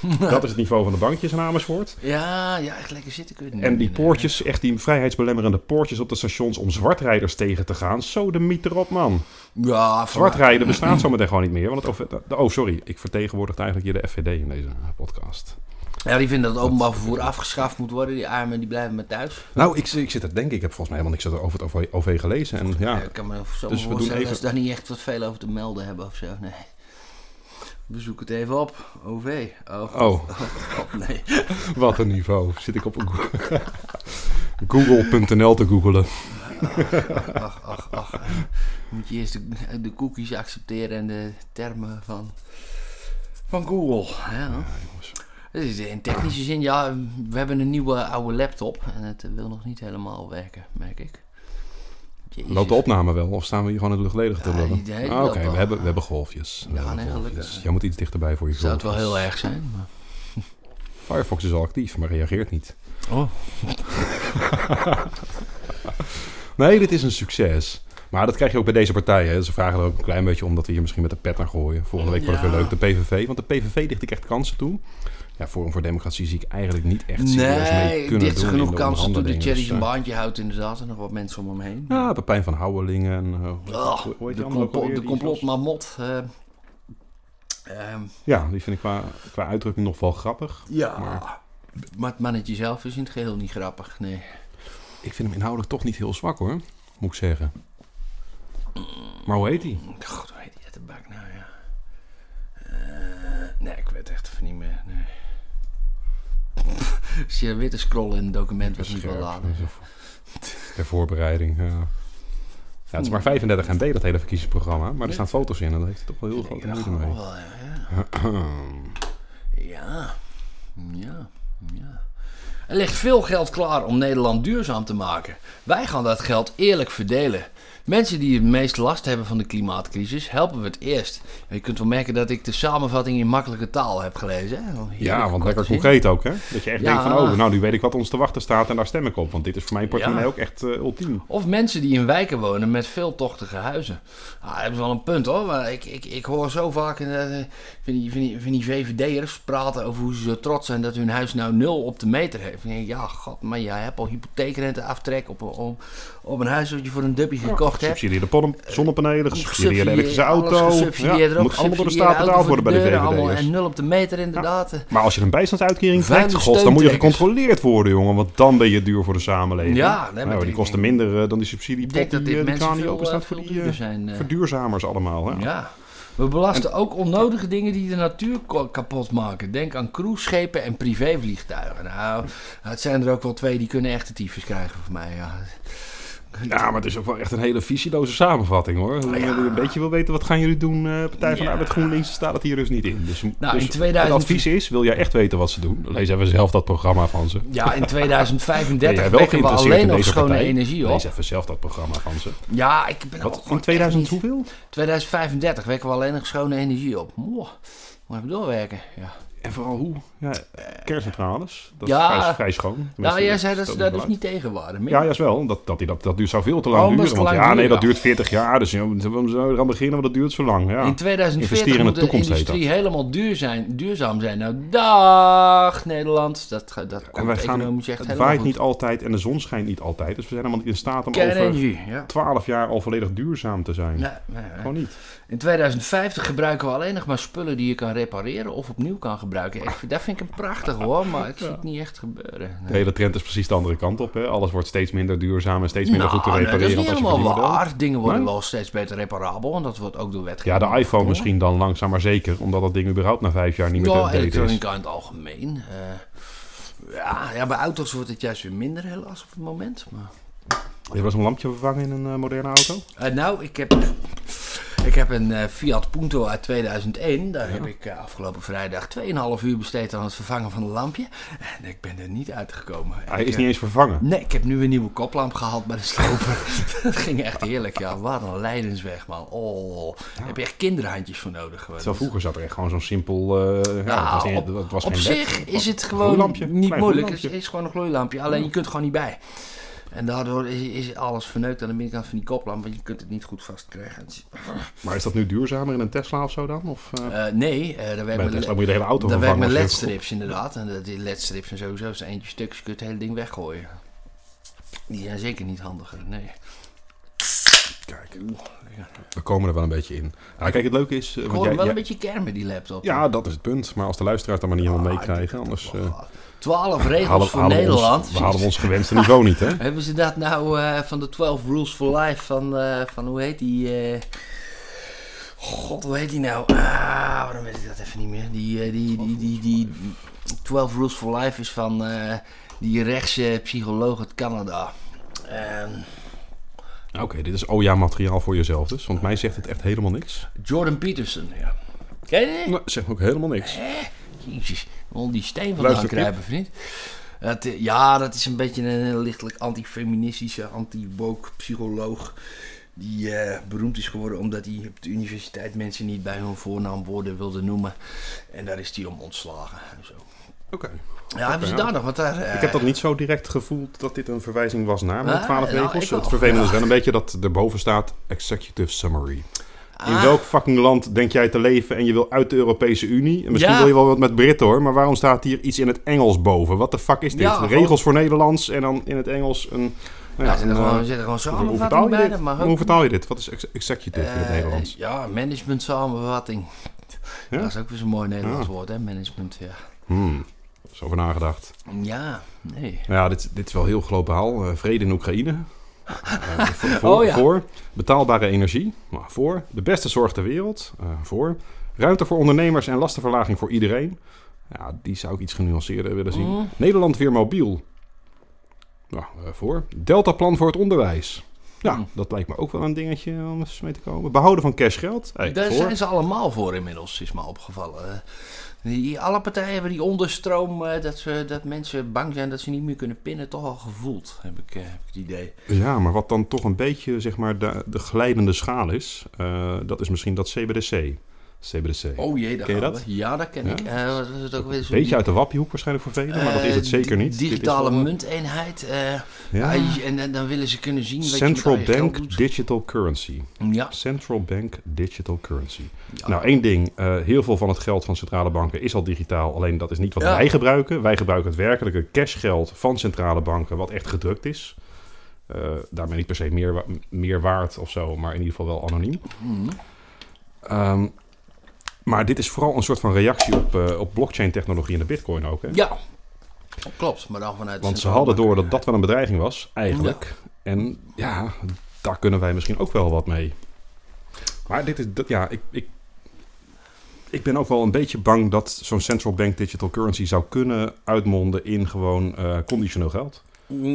dat is het niveau van de bankjes in Amersfoort. Ja, ja, echt lekker zitten kun je niet En die poortjes, echt die vrijheidsbelemmerende poortjes op de stations om zwartrijders tegen te gaan. Zo de miet erop, man. Ja, Zwartrijden bestaat zometeen gewoon niet meer. Want het, over- de- oh, sorry. Ik vertegenwoordig eigenlijk hier de FVD in deze podcast. Ja, die vinden dat het openbaar vervoer afgeschaft moet worden. Die armen die blijven maar thuis. Nou, ik, ik zit er denk ik. Ik heb volgens mij helemaal niks over het OV, gelezen. En ja, Ja, ik kan me zo Dus we doen even- dat ze daar niet echt wat veel over te melden hebben of zo. Nee. We zoeken het even op. OV. Oh, Oh. oh, nee. wat een niveau. Zit ik op een Go- Google.nl te googelen. Ach, ach, ach. Moet je eerst de, de cookies accepteren en de termen van, van Google. Ja. In technische zin, ja, we hebben een nieuwe oude laptop en het wil nog niet helemaal werken, merk ik. Jezus. Loopt de opname wel? Of staan we hier gewoon in de luchtledige te lullen? Ah, Oké, we, hebben, we hebben golfjes. We Ja, hebben nee, golfjes. gelukkig. Jij moet iets dichterbij voor je Zou het wel heel erg zijn, maar Firefox is al actief, maar reageert niet. Oh. Nee, dit is een succes. Maar dat krijg je ook bij deze partijen. Ze vragen er ook een klein beetje om dat we hier misschien met de pet naar gooien. Volgende week wordt het Ja. weer leuk, de PVV. Want de PVV ligt ik echt kansen toe. Ja, Forum voor Democratie zie ik eigenlijk niet echt serieus mee Nee, kunnen dit doen. in genoeg de kansen toe dat onderhandelingen. Thierry Dus, zijn eh, baantje houdt inderdaad. En nog wat mensen om hem heen. Ja, Pepijn van Houwelingen. En, uh, hoe- Oh, hoe heet de complot, de Die complot zelfs- mamot. eh, ehm, Ja, die vind ik qua, qua uitdrukking nog wel grappig. ja, Maar- maar... het mannetje zelf is in het geheel niet grappig. Nee. Ik vind hem inhoudelijk toch niet heel zwak hoor, moet ik zeggen. Maar hoe heet hij? God, hoe heet die uit de bak nou, ja. Eh, nee, ik weet echt even niet meer. Nee. Zie je weer te scrollen in het document wat niet wil Scherp. laden. Ter voorbereiding, ja. Ja, het is maar 35 MB dat hele verkiezingsprogramma. Maar er staan foto's in en daar heeft toch wel heel grote moeite mee. wel, ja, ja. Ja, ja, ja. Er ligt veel geld klaar om Nederland duurzaam te maken. Wij gaan dat geld eerlijk verdelen. Mensen die het meest last hebben van de klimaatcrisis, helpen we het eerst. Je kunt wel merken dat ik de samenvatting in makkelijke taal heb gelezen. Hè? Ja, want lekker concreet ook, hè? Dat je echt Ja. denkt van, oh, nou, nu weet ik wat ons te wachten staat en daar stem ik op. Want dit is voor mijn portemonnee Ja. ook echt eh, ultiem. Of mensen die in wijken wonen met veel tochtige huizen. Ah, dat is wel een punt hoor. Maar ik, ik, ik hoor zo vaak eh, van, die, van, die, van die VVD'ers praten over hoe ze zo trots zijn dat hun huis nou nul op de meter heeft. Ja, god, maar jij hebt al hypotheekrenteaftrek op, op, op een huis wat je voor een dubbie gekocht hebt. Subsidieerde pon- zonnepanelen, gesubsidieerde Gesubsidieerd- elektrische auto. gesubsidieerd, ook moet allemaal door de staat betaald worden bij de VVD'ers. En nul op de meter inderdaad. Maar als je een bijstandsuitkering krijgt, god, dan moet je gecontroleerd worden, jongen. Want dan ben je duur voor de samenleving. Ja, nee, maar nou, die ik kosten minder eh, dan die Ik subsidiepot denk dat die, dit eh, die mensen die veel, open eh, staat voor die eh, eh. verduurzamers allemaal. Hè? Ja. We belasten ook onnodige dingen die de natuur kapot maken. Denk aan cruiseschepen en privévliegtuigen. Nou, het zijn er ook wel twee die kunnen echt de tyfus krijgen voor mij. Ja. Ja, maar het is ook wel echt een hele visieloze samenvatting hoor. Als je een beetje wil weten wat gaan jullie doen, eh Partij van de Ja. Arbeid GroenLinks, staat het hier dus niet in. Dus, Nou, dus in 2000 het advies is, wil jij echt weten wat ze doen, lees even zelf dat programma van ze. Ja, in Ben 2035 jij wel wekken we alleen nog schone partij? energie op. Lees even zelf dat programma van ze. Ja, ik ben Wat, gewoon in 2000 echt niet- hoeveel? 2035 wekken we alleen nog schone energie op. Mwah. Moet even doorwerken. Ja, En vooral hoe? Ja, kerncentrales, dat Ja. is vrij, vrij schoon. nou, jij dat zei dat ze daar niet dus niet tegen waren. Ja, juist wel. Dat, dat, dat, dat duurt zou veel te lang Oh, duren. Want lang ja, nee, dat ja. duurt 40 jaar. Dus ja, we zullen we beginnen, want dat duurt zo lang. Ja. In 2040 Investeren in de industrie helemaal duur zijn, duurzaam zijn. Nou, dag Nederland. Dat, dat En komt wij gaan, echt het helemaal waait goed. niet altijd en de zon schijnt niet altijd. Dus we zijn helemaal niet in staat om over Kernenergie, ja. 12 jaar al volledig duurzaam te zijn. Nee, nee, nee. Gewoon niet. In 2050 gebruiken we alleen nog maar spullen die je kan repareren of opnieuw kan gebruiken. Ik, vind- vind ik een prachtig hoor, maar ik zie het niet echt gebeuren. De hele trend is precies de andere kant op. Hè. Alles wordt steeds minder duurzaam en steeds minder goed te Nou, nee, repareren. dat is niet helemaal waar. Dingen worden Nee? wel steeds beter reparabel en dat wordt ook door Ja, wetgeving. de iPhone misschien dan langzaam maar zeker. Omdat dat ding überhaupt na vijf jaar niet meer Ja, te updaten is. elektronica in het algemeen. Eh, ja, ja, bij auto's wordt het juist weer minder helaas op het moment. Maar... Heb je wel eens een lampje vervangen in een eh, moderne auto? Eh, nou, ik heb, ik heb een eh, Fiat Punto uit 2001. Daar heb ik eh, afgelopen vrijdag 2,5 uur besteed aan het vervangen van een lampje. En ik ben er niet uitgekomen. Hij Ik, is eh, niet eens vervangen. Nee, ik heb nu een nieuwe koplamp gehaald bij de sloper. dat ging echt heerlijk, ja. Wat een lijdensweg, man. Oh, daar heb je echt kinderhandjes voor nodig. gewoon. Terwijl vroeger zat er echt gewoon zo'n simpel... eh, ja, het was niet- op, was op zich is het gewoon niet moeilijk. Het gloeilampje. is gewoon een gloeilampje. Alleen je kunt er gewoon niet bij. En daardoor is, is alles verneukt aan de binnenkant van die koplamp. Want je kunt het niet goed vastkrijgen. Maar is dat nu duurzamer in een Tesla of zo dan? Of, eh, Eh, nee, eh, daar werkt mijn, Tesla moet je de hele auto daar werkt je- ledstrips inderdaad. En die ledstrips zijn sowieso als eentje stuk je het hele ding weggooien. Die zijn zeker niet handiger, nee. Kijk, we komen er wel een beetje in. Nou, kijk, het leuke is... Ik hoor jij- wel jij- een beetje kermen, die laptop. Ja, dat is het punt. Maar als de luisteraars dat maar niet helemaal meekrijgen, anders... 12 regels halen, voor halen Nederland. Ons, we we ons gewenste niveau niet, hè? Hebben ze dat nou eh, van de 12 Rules for Life van, eh, van hoe heet die? eh, God, hoe heet die nou? Ah, waarom weet ik dat even niet meer? Die, die, die, die, die, 12 Rules for Life is van die rechtse psycholoog uit Canada. Ehm, Oké, dit is oh ja materiaal voor jezelf dus. Want mij zegt het echt helemaal niks. Jordan Peterson, ja. Ken je? Nee, zegt ook helemaal niks. Jezus, al die steen vandaan Luister, kruipen, vriend. Het, eh, ja, dat is een beetje een lichtelijk antifeministische, anti-woke psycholoog. Die eh, beroemd is geworden omdat hij op de universiteit mensen niet bij hun voornaamwoorden wilde noemen. En daar is hij om ontslagen. en Zo. Oké. Ja, hebben ze ja. daar nog wat daar... eh, Ik heb dat niet zo direct gevoeld dat dit een verwijzing was naar mijn 12 nou, regels. het vervelende is wel een beetje dat erboven staat Executive Summary. In Ah, welk fucking land denk jij te leven en je wil uit de Europese Unie? En misschien Ja. wil je wel wat met Britten hoor, maar waarom staat hier iets in het Engels boven? Wat de fuck is dit? Ja, gewoon- Regels voor Nederlands en dan in het Engels een... Nou Ja, ja, zit er gewoon, eh, zit er gewoon hoe, hoe vertaal samenvatting je bij. Maar hoe vertaal je dit? Wat is ex- executive in het Eh, Nederlands? Ja, management samenvatting. Ja? Dat is ook weer zo'n mooi Nederlands Ah. woord, hè? Management, ja. Hmm, is over nagedacht. Ja, nee. Nou ja, dit, dit is wel heel globaal. Eh, vrede in Oekraïne. Eh, voor, voor, Oh ja. voor betaalbare energie. Voor de beste zorg ter wereld. Eh, voor ruimte voor ondernemers en lastenverlaging voor iedereen. Ja, die zou ik iets genuanceerder willen zien. Mm. Nederland weer mobiel. Nou, eh, voor. Deltaplan voor het onderwijs. Ja, Mm. dat lijkt me ook wel een dingetje om eens mee te komen. Behouden van cashgeld. Hey, Daar voor. zijn ze allemaal voor inmiddels, is me opgevallen. Die, alle partijen hebben die onderstroom eh, dat, ze, dat mensen bang zijn dat ze niet meer kunnen pinnen toch al gevoeld, heb ik, eh, heb ik het idee. Ja, maar wat dan toch een beetje zeg maar, de, de glijdende schaal is, eh, dat is misschien dat CBDC. CBDC. Oh jee, daar Ken je dat? Ja, dat ken Ja? ik. Eh, wat is het ook weer zo Beetje die- uit de wappiehoek waarschijnlijk voor velen, maar dat is het eh, zeker niet. Digitale wel- munteenheid. eh, Ja. je- en, en dan willen ze kunnen zien wat Central je je Bank. Digital Currency. Ja. Central Bank Digital Currency. Ja. Nou, één ding. heel veel van het geld van centrale banken is al digitaal. Alleen dat is niet wat wij gebruiken. Wij gebruiken het werkelijke cashgeld van centrale banken, wat echt gedrukt is. Daarmee niet per se meer, meer waard of zo, maar in ieder geval wel anoniem. Ehm, maar dit is vooral een soort van reactie op, eh, op blockchain-technologie en de bitcoin ook. Hè? ja, klopt. Maar dan vanuit Want ze hadden door dat dat wel een bedreiging was, eigenlijk. En ja, daar kunnen wij misschien ook wel wat mee. Maar dit is, dat, ja, ik, ik, ik ben ook wel een beetje bang dat zo'n central bank digital currency zou kunnen uitmonden in gewoon eh, conditioneel geld.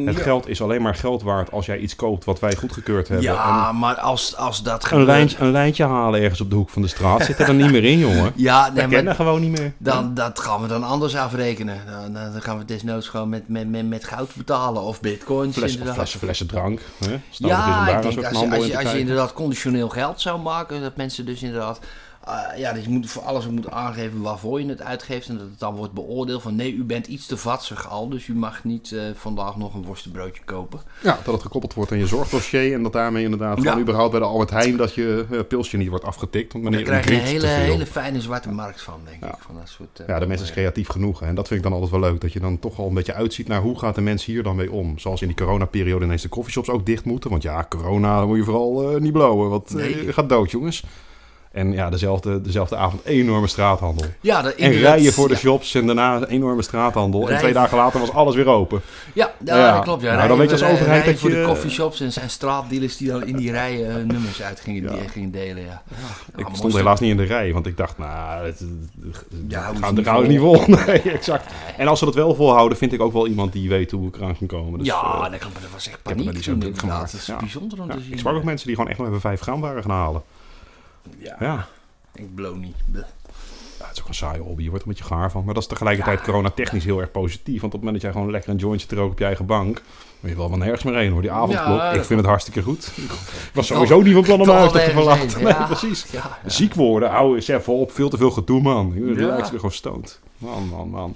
Het Ja. geld is alleen maar geld waard als jij iets koopt wat wij goedgekeurd hebben. Ja, maar als, als dat En een, gebeurt- lijntje, een lijntje halen ergens op de hoek van de straat zit er dan niet meer in, jongen. Ja, Dat nee, maar kennen gewoon niet meer. dan, dat gaan we dan anders afrekenen. Dan, dan gaan we desnoods gewoon met, met, met, met goud betalen of bitcoins. Fles, inderdaad. flessen, flessen drank. Hè? Dat Ja, ik denk als je, als, je, als je inderdaad conditioneel geld zou maken, dat mensen dus inderdaad, eh, ja, dus je moet voor alles moet aangeven waarvoor je het uitgeeft en dat het dan wordt beoordeeld van nee, u bent iets te vatsig al, dus u mag niet eh, vandaag nog een worstenbroodje kopen. Ja, dat het gekoppeld wordt aan je zorgdossier en dat daarmee inderdaad Ja. überhaupt bij de Albert Heijn dat je eh, pilsje niet wordt afgetikt. Want Daar krijg je een hele, hele fijne zwarte markt van, denk Ja. ik. Van dat soort, Ja, de mens is creatief genoeg. hè. En dat vind ik dan altijd wel leuk. Dat je dan toch al een beetje uitziet naar hoe gaat de mens hier dan mee om. Zoals in die coronaperiode ineens de coffeeshops ook dicht moeten. Want ja, corona dan moet je vooral niet blowen. Want Nee. je gaat dood, jongens. En ja, dezelfde, dezelfde avond enorme straathandel. Ja, dat, En rijden voor de ja. shops en daarna een enorme straathandel. En twee dagen later was alles weer open. Ja, ja, Ja. dat klopt. Ja. Nou, dan weet je als overheid dat voor je- de coffeeshops en zijn straatdealers die dan in die rijen eh, nummers uit gingen, die, gingen delen. Ja. Ik mooi stond helaas niet in de rij, want ik dacht, nou, het, gaan de niet vol? Nee, exact. En als ze dat wel volhouden, vind ik ook wel iemand die weet hoe ik eraan kan komen. Dus, ja, eh, dat, klopt, dat was echt paniek toen inderdaad. Dat is bijzonder om te zien. ik sprak ook mensen die gewoon echt nog even vijf gram waren gaan halen. Ja, Ja. ik blow niet. Bleh. Ja, het is ook een saaie hobby, je wordt er een beetje gaar van. Maar dat is tegelijkertijd corona-technisch heel erg positief. Want op het moment dat jij gewoon lekker een jointje roken op je eigen bank... moet je wel van nergens meer heen hoor. Die avondklok, Ja, ik vind het hartstikke goed. Ik was sowieso niet van plan om huis te verlaten. Nee, ja. precies. Ja, ja. Ziek worden, hou eens even op. Veel te veel gedoe, man. Je Ja. lijkt weer gewoon stoned. Man, man, man.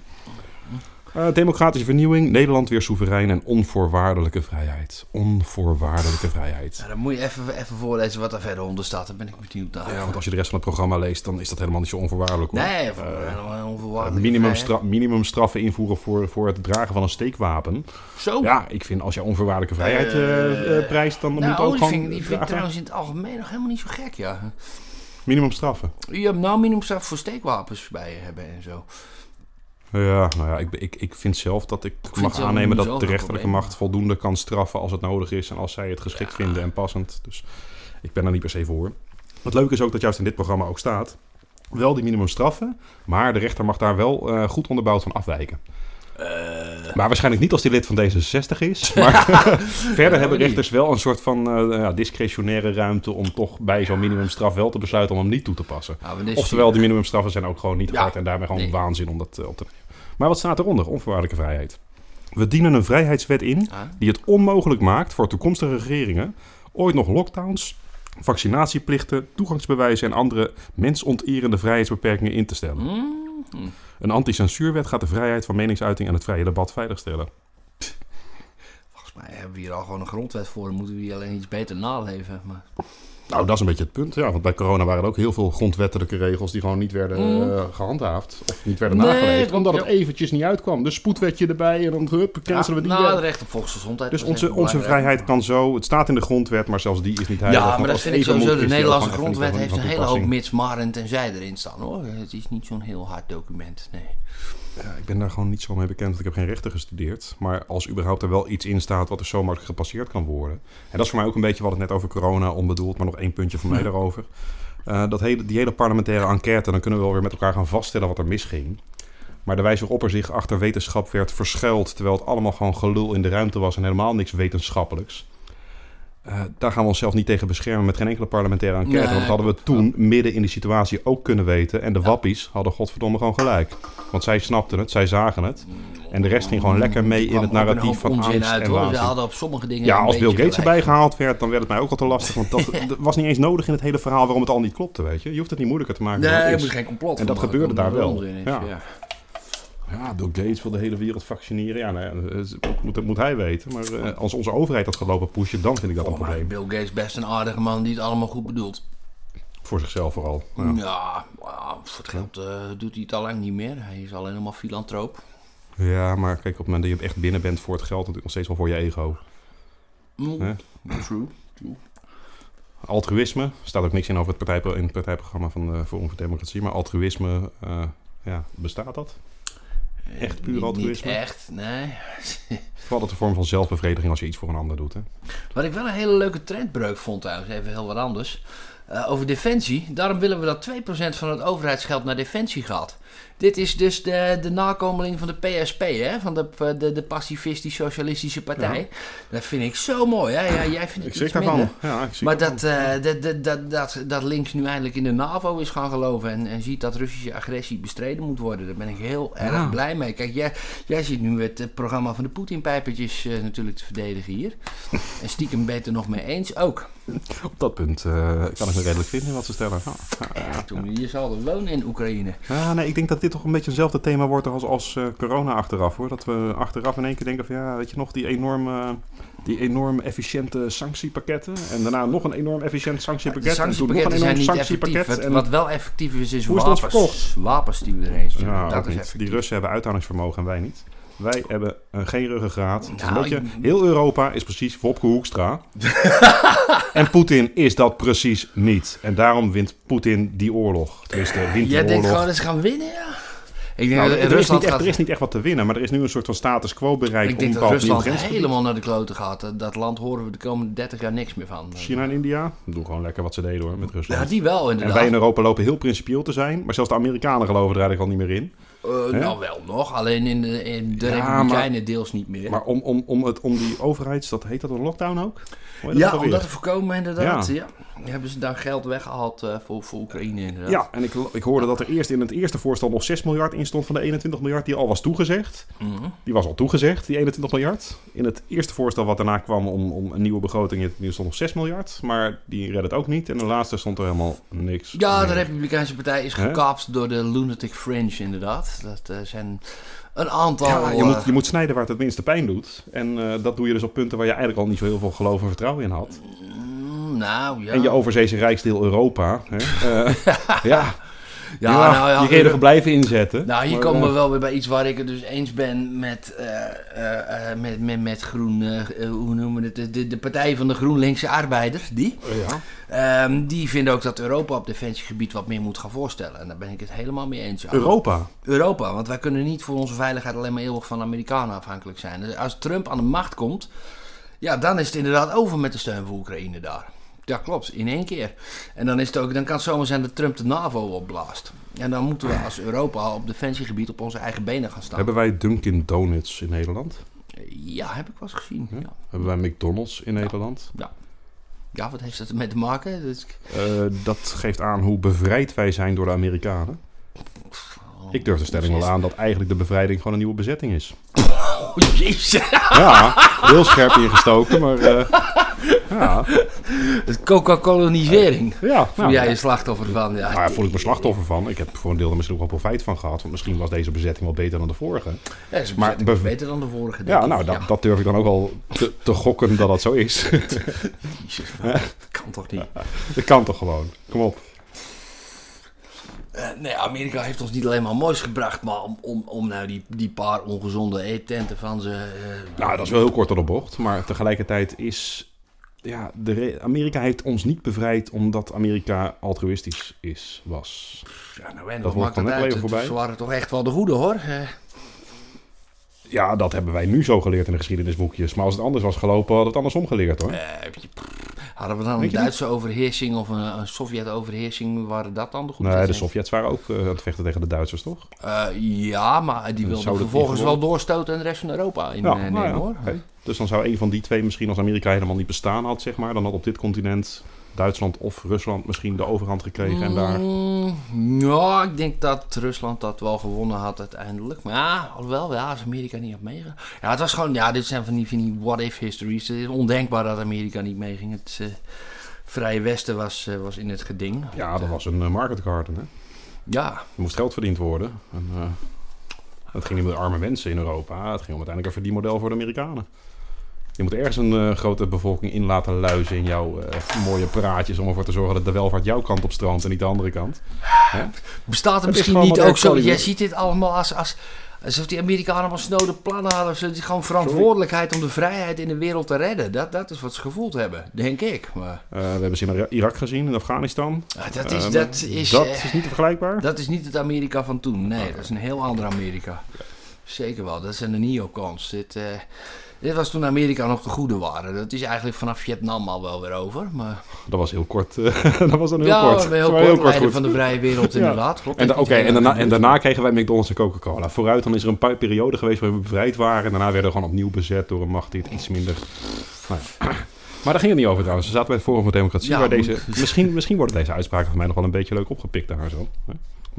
Eh, democratische vernieuwing. Nederland weer soeverein en onvoorwaardelijke vrijheid. Onvoorwaardelijke vrijheid. Ja, dan moet je even, even voorlezen wat er verder onder staat. Daar ben ik benieuwd naar. Ja, want als je de rest van het programma leest, dan is dat helemaal niet zo onvoorwaardelijk. Hoor. nee, Eh, helemaal onvoorwaardelijk. minimumstra minimumstraffen invoeren voor, voor het dragen van een steekwapen. Zo. Ja, ik vind als je onvoorwaardelijke vrijheid eh, Eh, eh, prijst, dan moet nou, het ook gewoon vind, die vind ik trouwens in het algemeen nog helemaal niet zo gek, ja. minimumstraffen. Je hebt nou minimumstraf voor steekwapens bij je hebben en zo. Ja, nou ja, ik, ik, ik vind zelf dat ik, mag aannemen dat de rechterlijke macht voldoende kan straffen als het nodig is en als zij het geschikt Ja. vinden en passend. Dus ik ben er niet per se voor. Het leuke is ook dat juist in dit programma ook staat, wel die minimumstraffen, maar de rechter mag daar wel eh, goed onderbouwd van afwijken. Eh, Maar waarschijnlijk niet als die lid van D66 is. Maar verder hebben rechters wel een soort van eh, discretionaire ruimte om toch bij zo'n minimumstraf wel te besluiten om hem niet toe te passen. nou, Oftewel, die minimumstraffen zijn ook gewoon niet hard en daarmee gewoon nee. waanzin om dat eh, op te nemen. Maar wat staat eronder? Onvoorwaardelijke vrijheid. We dienen een vrijheidswet in die het onmogelijk maakt voor toekomstige regeringen ooit nog lockdowns, vaccinatieplichten, toegangsbewijzen en andere mensonterende vrijheidsbeperkingen in te stellen. mm, Mhm. Een anti-censuurwet gaat de vrijheid van meningsuiting en het vrije debat veiligstellen. Volgens mij hebben we hier al gewoon een grondwet voor. Dan moeten we hier alleen iets beter naleven. Maar... Nou, dat is een beetje het punt. Ja, want bij corona waren er ook heel veel grondwettelijke regels die gewoon niet werden Mm. eh, gehandhaafd. Of niet werden Nee, nageleefd. Omdat het ja. eventjes niet uitkwam. Dus spoedwetje erbij en dan hup, cancelen we die nou, het recht op volksgezondheid. Dus onze, onze vrijheid kan zo. Het staat in de grondwet, maar zelfs die is niet heilig. Ja, maar dat vind ik sowieso. De Nederlandse grondwet heeft een hele hoop mits, maar en tenzij erin staan hoor. Het is niet zo'n heel hard document. Nee. Ja, ik ben daar gewoon niet zo mee bekend, want ik heb geen rechten gestudeerd. Maar als überhaupt er wel iets in staat wat er zo makkelijk gepasseerd kan worden. En dat is voor mij ook een beetje wat het net over corona onbedoeld, maar nog één puntje van mij daarover. Eh, dat hele, die hele parlementaire enquête, dan kunnen we wel weer met elkaar gaan vaststellen wat er misging. Maar de wijze waarop er zich achter wetenschap werd verschuild, terwijl het allemaal gewoon gelul in de ruimte was en helemaal niks wetenschappelijks. Eh, daar gaan we onszelf niet tegen beschermen met geen enkele parlementaire enquête. Nee, want dat hadden we toen midden in die situatie ook kunnen weten. En de wappies hadden godverdomme gewoon gelijk. Want zij snapten het, zij zagen het. En de rest ging gewoon lekker mee in het narratief van angst uit, en hoor. Ze waanzin. hadden op sommige dingen Ja, als Bill Gates erbij gehaald werd, dan werd het mij ook al te lastig. Want dat, dat was niet eens nodig in het hele verhaal waarom het al niet klopte, weet je. Je hoeft het niet moeilijker te maken dan Nee, het je is. moet geen complot En dat maken, gebeurde daar wel. is, Ja. ja. Ja, Bill Gates wil de hele wereld vaccineren. Ja, nou ja, dat moet, dat moet hij weten. Maar eh, als onze overheid dat gaat lopen pushen, dan vind ik dat een Volgens mij is probleem. Bill Gates best een aardige man die het allemaal goed bedoelt. Voor zichzelf vooral. Ja. Ja, voor het geld eh, doet hij het al lang niet meer. Hij is alleen nog maar filantroop. Ja, maar kijk, op het moment dat je echt binnen bent voor het geld, natuurlijk nog steeds wel voor je ego. Mm, Hè? True. Altruïsme, staat ook niks in over het, partij, in het partijprogramma van de Forum voor Democratie. Maar altruïsme, eh, ja, bestaat dat? Echt puur altruïsme? Niet echt, nee. Vooral dat een vorm van zelfbevrediging als je iets voor een ander doet. Hè? Wat ik wel een hele leuke trendbreuk vond trouwens, even heel wat anders. Eh, over defensie. Daarom willen we dat 2% van het overheidsgeld naar defensie gaat. Dit is dus de, de nakomeling van de PSP, hè? van de, de, de pacifistisch-socialistische partij. Dat vind ik zo mooi. Hè? Ja, jij vindt Ik het schrik iets minder. Ja, ik Maar dat, eh, dat, dat, dat, dat, links nu eindelijk in de NAVO is gaan geloven en, en ziet dat Russische agressie bestreden moet worden, daar ben ik heel erg blij mee. Kijk, jij, jij zit nu het eh, programma van de Poetin-pijpertjes eh, natuurlijk te verdedigen hier. En stiekem beter nog mee eens ook. Op dat punt eh, kan ik me redelijk vinden in wat ze stellen. Ja. Toen, je zal er wonen in Oekraïne. Ja, nee, ik denk dat dit toch een beetje hetzelfde thema wordt als, als eh, corona achteraf hoor. Dat we achteraf in één keer denken van ja, weet je nog, die enorm, eh, die enorm efficiënte sanctiepakketten. En daarna nog een enorm efficiënt sanctiepakket. De en toen nog een enorm sanctiepakket. Wat, En, wat wel effectief is, is Hoe is dat wapens. Wapens die we ja, dat is effectief. Die Russen hebben uithoudingsvermogen en wij niet. Wij hebben eh, geen ruggengraat. Is Nou, ik- heel Europa is precies Wopke Hoekstra. en Poetin is dat precies niet. En daarom wint Poetin die oorlog. Tenminste, wint die Jij denkt gewoon dat ze gaan winnen, ja? Ik denk Nou, dat er, is Rusland niet echt, gaat... er is niet echt wat te winnen, maar er is nu een soort van status quo bereikt Ik denk dat Rusland helemaal naar de kloten gaat. Dat- Dat land horen we de komende 30 jaar niks meer van. China en India doen gewoon lekker wat ze deden hoor, met Ja, Rusland. die wel en inderdaad. wij in Europa lopen heel principieel te zijn, maar zelfs de Amerikanen geloven er eigenlijk al niet meer in. Eh, nou wel nog, alleen in de, in de Ja, Republikeinen deels niet meer. Maar om, om, om, het, om die overheids, dat heet dat een lockdown ook? Ja, om dat te voorkomen inderdaad. Ja. Ja. Hebben ze daar geld weggehaald eh, voor, voor Oekraïne inderdaad. Ja, en ik, ik hoorde dat er eerst in het eerste voorstel nog 6 miljard in stond van de 21 miljard die al was toegezegd. Mhm. Die was al toegezegd, die 21 miljard. In het eerste voorstel wat daarna kwam om, om een nieuwe begroting, nu stond nog 6 miljard. Maar die redde het ook niet. En de laatste stond er helemaal niks. Ja, de. Republikeinse Partij is gekaapt door de Lunatic Fringe inderdaad. Dat eh, zijn een aantal... Ja, je eh, moet, je moet snijden waar het het minste pijn doet. En eh, dat doe je dus op punten waar je eigenlijk al niet zo heel veel geloof en vertrouwen in had. Nou ja. En je overzeese rijksdeel Europa. Hè? eh, ja, ja, ja, nou ja, je kan je ervoor blijven inzetten. Nou, hier Maar, komen we eh, wel weer bij iets waar ik het dus eens ben met, eh, met, met, met Groen, hoe noemen we het, de, de, Partij van de GroenLinkse Arbeiders, die. ja. Ehm, die vinden ook dat Europa op defensiegebied wat meer moet gaan voorstellen. En daar ben ik het helemaal mee eens. Europa. Europa, want wij kunnen niet voor onze veiligheid alleen maar eeuwig van de Amerikanen afhankelijk zijn. Dus als Trump aan de macht komt, ja, dan is het inderdaad over met de steun voor Oekraïne daar. Ja, klopt, in één keer. En dan, is het ook, dan kan het zomaar zijn dat Trump de NAVO opblaast. En dan moeten we als Europa op defensiegebied op onze eigen benen gaan staan. Hebben wij Dunkin' Donuts in Nederland? Ja, heb ik wel eens gezien. Hm? Ja. Hebben wij McDonald's in Nederland? ja, wat heeft dat ermee te maken? Dus, dat geeft aan hoe bevrijd wij zijn door de Amerikanen. Ik durf de stelling wel aan dat eigenlijk de bevrijding gewoon een nieuwe bezetting is. Jezus. Ja, heel scherp ingestoken, maar eh, ja. Het Coca-Colonisering. Ja, Voel nou, jij je slachtoffer van? Ja, Nou, daar voel ik me slachtoffer van. Ik heb voor een deel er misschien ook wel profijt van gehad. Want misschien was deze bezetting wel beter dan de vorige. Ja, Maar beter dan de vorige. Ja, nou, dat, dat durf ik dan ook wel te, te gokken dat dat zo is. Jezus, dat kan toch niet? dat kan toch gewoon. Kom op. Eh, nee, Amerika heeft ons niet alleen maar moois gebracht, maar om, om, om nou die, die paar ongezonde eettenten van ze. eh, Nou, dat is wel heel kort door de bocht. Maar tegelijkertijd is... Ja, de Amerika heeft ons niet bevrijd omdat Amerika altruïstisch is, was. ja, nou, en dat het net uit? Ze waren toch echt wel de goede hoor. Ja, dat hebben wij nu zo geleerd in de geschiedenisboekjes. Maar als het anders was gelopen, hadden we het andersom geleerd hoor. hadden we dan een Duitse overheersing of een, een Sovjet-overheersing? Waren dat dan de goede? Nee, de Sovjets waren ook eh, aan het vechten tegen de Duitsers, toch? Eh, ja, maar die wilden vervolgens wel doorstoten en de rest van Europa in Ja, eh, nou nemen ja, hoor. Dus dan zou een van die twee misschien als Amerika helemaal niet bestaan had, zeg maar. Dan had op dit continent Duitsland of Rusland misschien de overhand gekregen en daar... Mm, ja, ik denk dat Rusland dat wel gewonnen had uiteindelijk. Maar ja, alhoewel, ja, als Amerika niet had meegegaan. Ja, het was gewoon, ja, dit zijn van die, van die what-if histories. Het is ondenkbaar dat Amerika niet meeging. Het eh, Vrije Westen was, eh, was in het geding. Ja, dat was een eh, market garden, hè. Ja, Er moest geld verdiend worden. En, het ging niet om de arme mensen in Europa. Het ging om uiteindelijk een verdienmodel voor de Amerikanen. Je moet ergens een eh, grote bevolking in laten luizen in jouw eh, mooie praatjes... om ervoor te zorgen dat de welvaart jouw kant op stroomt en niet de andere kant. bestaat er is misschien niet ook zo... Jij ziet dit allemaal als... als Alsof die Amerikanen allemaal snode plannen hadden. Het is gewoon verantwoordelijkheid om de vrijheid in de wereld te redden. Dat, dat is wat ze gevoeld hebben, denk ik. Maar Eh, we hebben ze in Ira- Irak gezien, in Afghanistan. ah, dat is, dat is, dat is niet vergelijkbaar. Dat is niet het Amerika van toen. Nee, dat is een heel ander Amerika. Zeker wel. Dat zijn de neocons. Dit, dit was toen Amerika nog de goede waren. Dat is eigenlijk vanaf Vietnam al wel weer over. Maar Dat was heel kort. eh, dat was dan heel ja, kort. heel kort, heel goed. van de vrije wereld Ja. inderdaad. Klopt, En, da- oké, en, daarna, en daarna kregen wij McDonald's en Coca-Cola. Vooruit, dan is er een pa- periode geweest waar we bevrijd waren. En daarna werden we gewoon opnieuw bezet door een macht die het iets minder... Nou ja. Maar daar ging het niet over trouwens. We zaten bij het Forum voor Democratie. Ja, waar deze, misschien, misschien worden deze uitspraken van mij nog wel een beetje leuk opgepikt daar zo.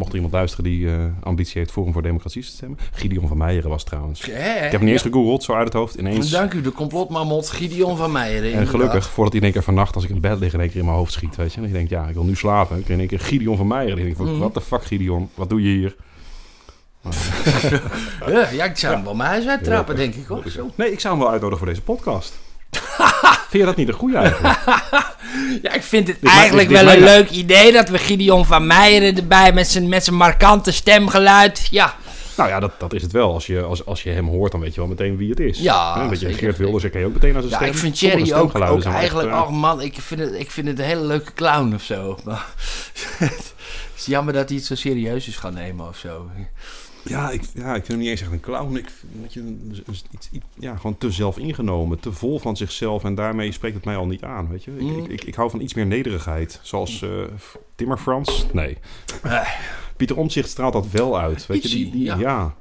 Mocht er iemand luisteren die eh, ambitie heeft Forum voor Democratie te stemmen. Gideon van Meijeren was trouwens. Ik heb hem niet eens gegoogeld, zo uit het hoofd. Ineens. Dank u, de complotmamot Gideon van Meijeren. En gelukkig, voordat hij in één keer vannacht, als ik in bed lig, in één keer in mijn hoofd schiet. Weet je. En ik denk, ja, ik wil nu slapen. Ik in één keer Gideon van Meijeren. Ik denk van, wat de fuck Gideon? Wat doe je hier? Ja, ik zou hem wel mijn huis uittrappen, denk ik hoor. Zo. Nee, ik zou hem wel uitnodigen voor deze podcast. Vind je dat niet een goede eigenlijk? Ja, ik vind het Dit eigenlijk dit wel een leuk idee dat we Gideon van Meijeren erbij met zijn, met zijn markante stemgeluid. Ja, nou ja, dat, dat is het wel. Als je, als, als je hem hoort, dan weet je wel meteen wie het is. Ja, Een beetje Geert Wilders, ik ken je ook meteen als een ja stem. ik vind Thierry ook, zijn echt, eigenlijk... oh man, ik vind, het, ik vind het een hele leuke clown of zo. Het is jammer dat hij het zo serieus is gaan nemen of zo. Ja ik, ja, ik vind hem niet eens echt een clown. Ik vind dat je iets, ja, gewoon te zelf ingenomen, te vol van zichzelf. En daarmee spreekt het mij al niet aan, weet je. Ik, Mm. ik, ik, ik hou van iets meer nederigheid. Zoals eh Timmer Frans? Nee. Eh. Pieter Omtzigt straalt dat wel uit, weet je. Die, ja. ja.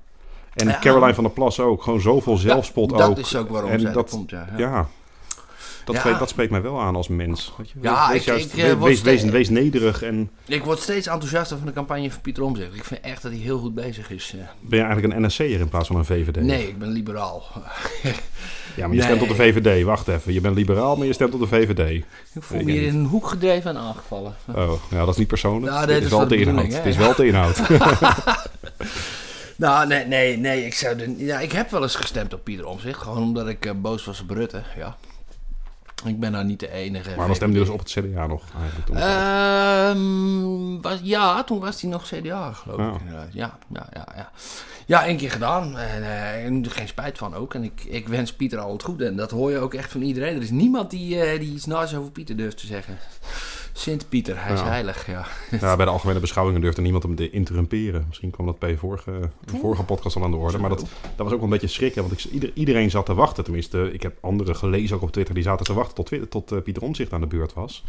En Ja. Caroline van der Plas ook. Gewoon zoveel zelfspot dat ook. is ook waarom En zij dat- komt, ja. Ja. Dat, Ja. Spreekt, dat spreekt mij wel aan als mens. Weet je? Ja, wees, ik- juist, ik, wees, wees, nederig en Ik word steeds enthousiaster van de campagne van Pieter Omtzigt. Ik vind echt dat hij heel goed bezig is. eh. ben je eigenlijk een NSC'er in plaats van een VVD? Nee, ik ben liberaal. Ja, maar je stemt op de. VVD. Wacht even. Je bent liberaal, maar je stemt op de VVD. Ik voel me hier in een hoek gedreven en aangevallen. Oh, ja, dat is niet persoonlijk. Ja, nee, het is dat is wel wel de de inhoud. Het is wel de inhoud. Nou, nee, nee, nee. Ik, zou de, ja, ik heb wel eens gestemd op Pieter Omtzigt. Gewoon omdat ik eh, boos was op Rutte. Ja. Ik ben nou niet de enige. maar dan stemde dus op het CDA nog eigenlijk. toen. Ehm, was, ja, toen was hij nog CDA, geloof ik. inderdaad. Ja, ja, ja, ja. Ja, één keer gedaan. En, en er geen spijt van ook. En ik, ik wens Pieter al het goede. En dat hoor je ook echt van iedereen. Er is niemand die, eh, die iets naars over Pieter durft te zeggen. Sint Pieter, hij is heilig, ja. ja, bij de algemene beschouwingen durfde niemand hem te interrumperen. Misschien kwam dat bij vorige, de vorige podcast al aan de orde. Maar dat, dat was ook wel een beetje schrikken. Want ik, ieder, iedereen zat te wachten. Tenminste, ik heb anderen gelezen ook op Twitter. Die zaten te wachten tot, tot eh, Pieter Omtzigt aan de beurt was.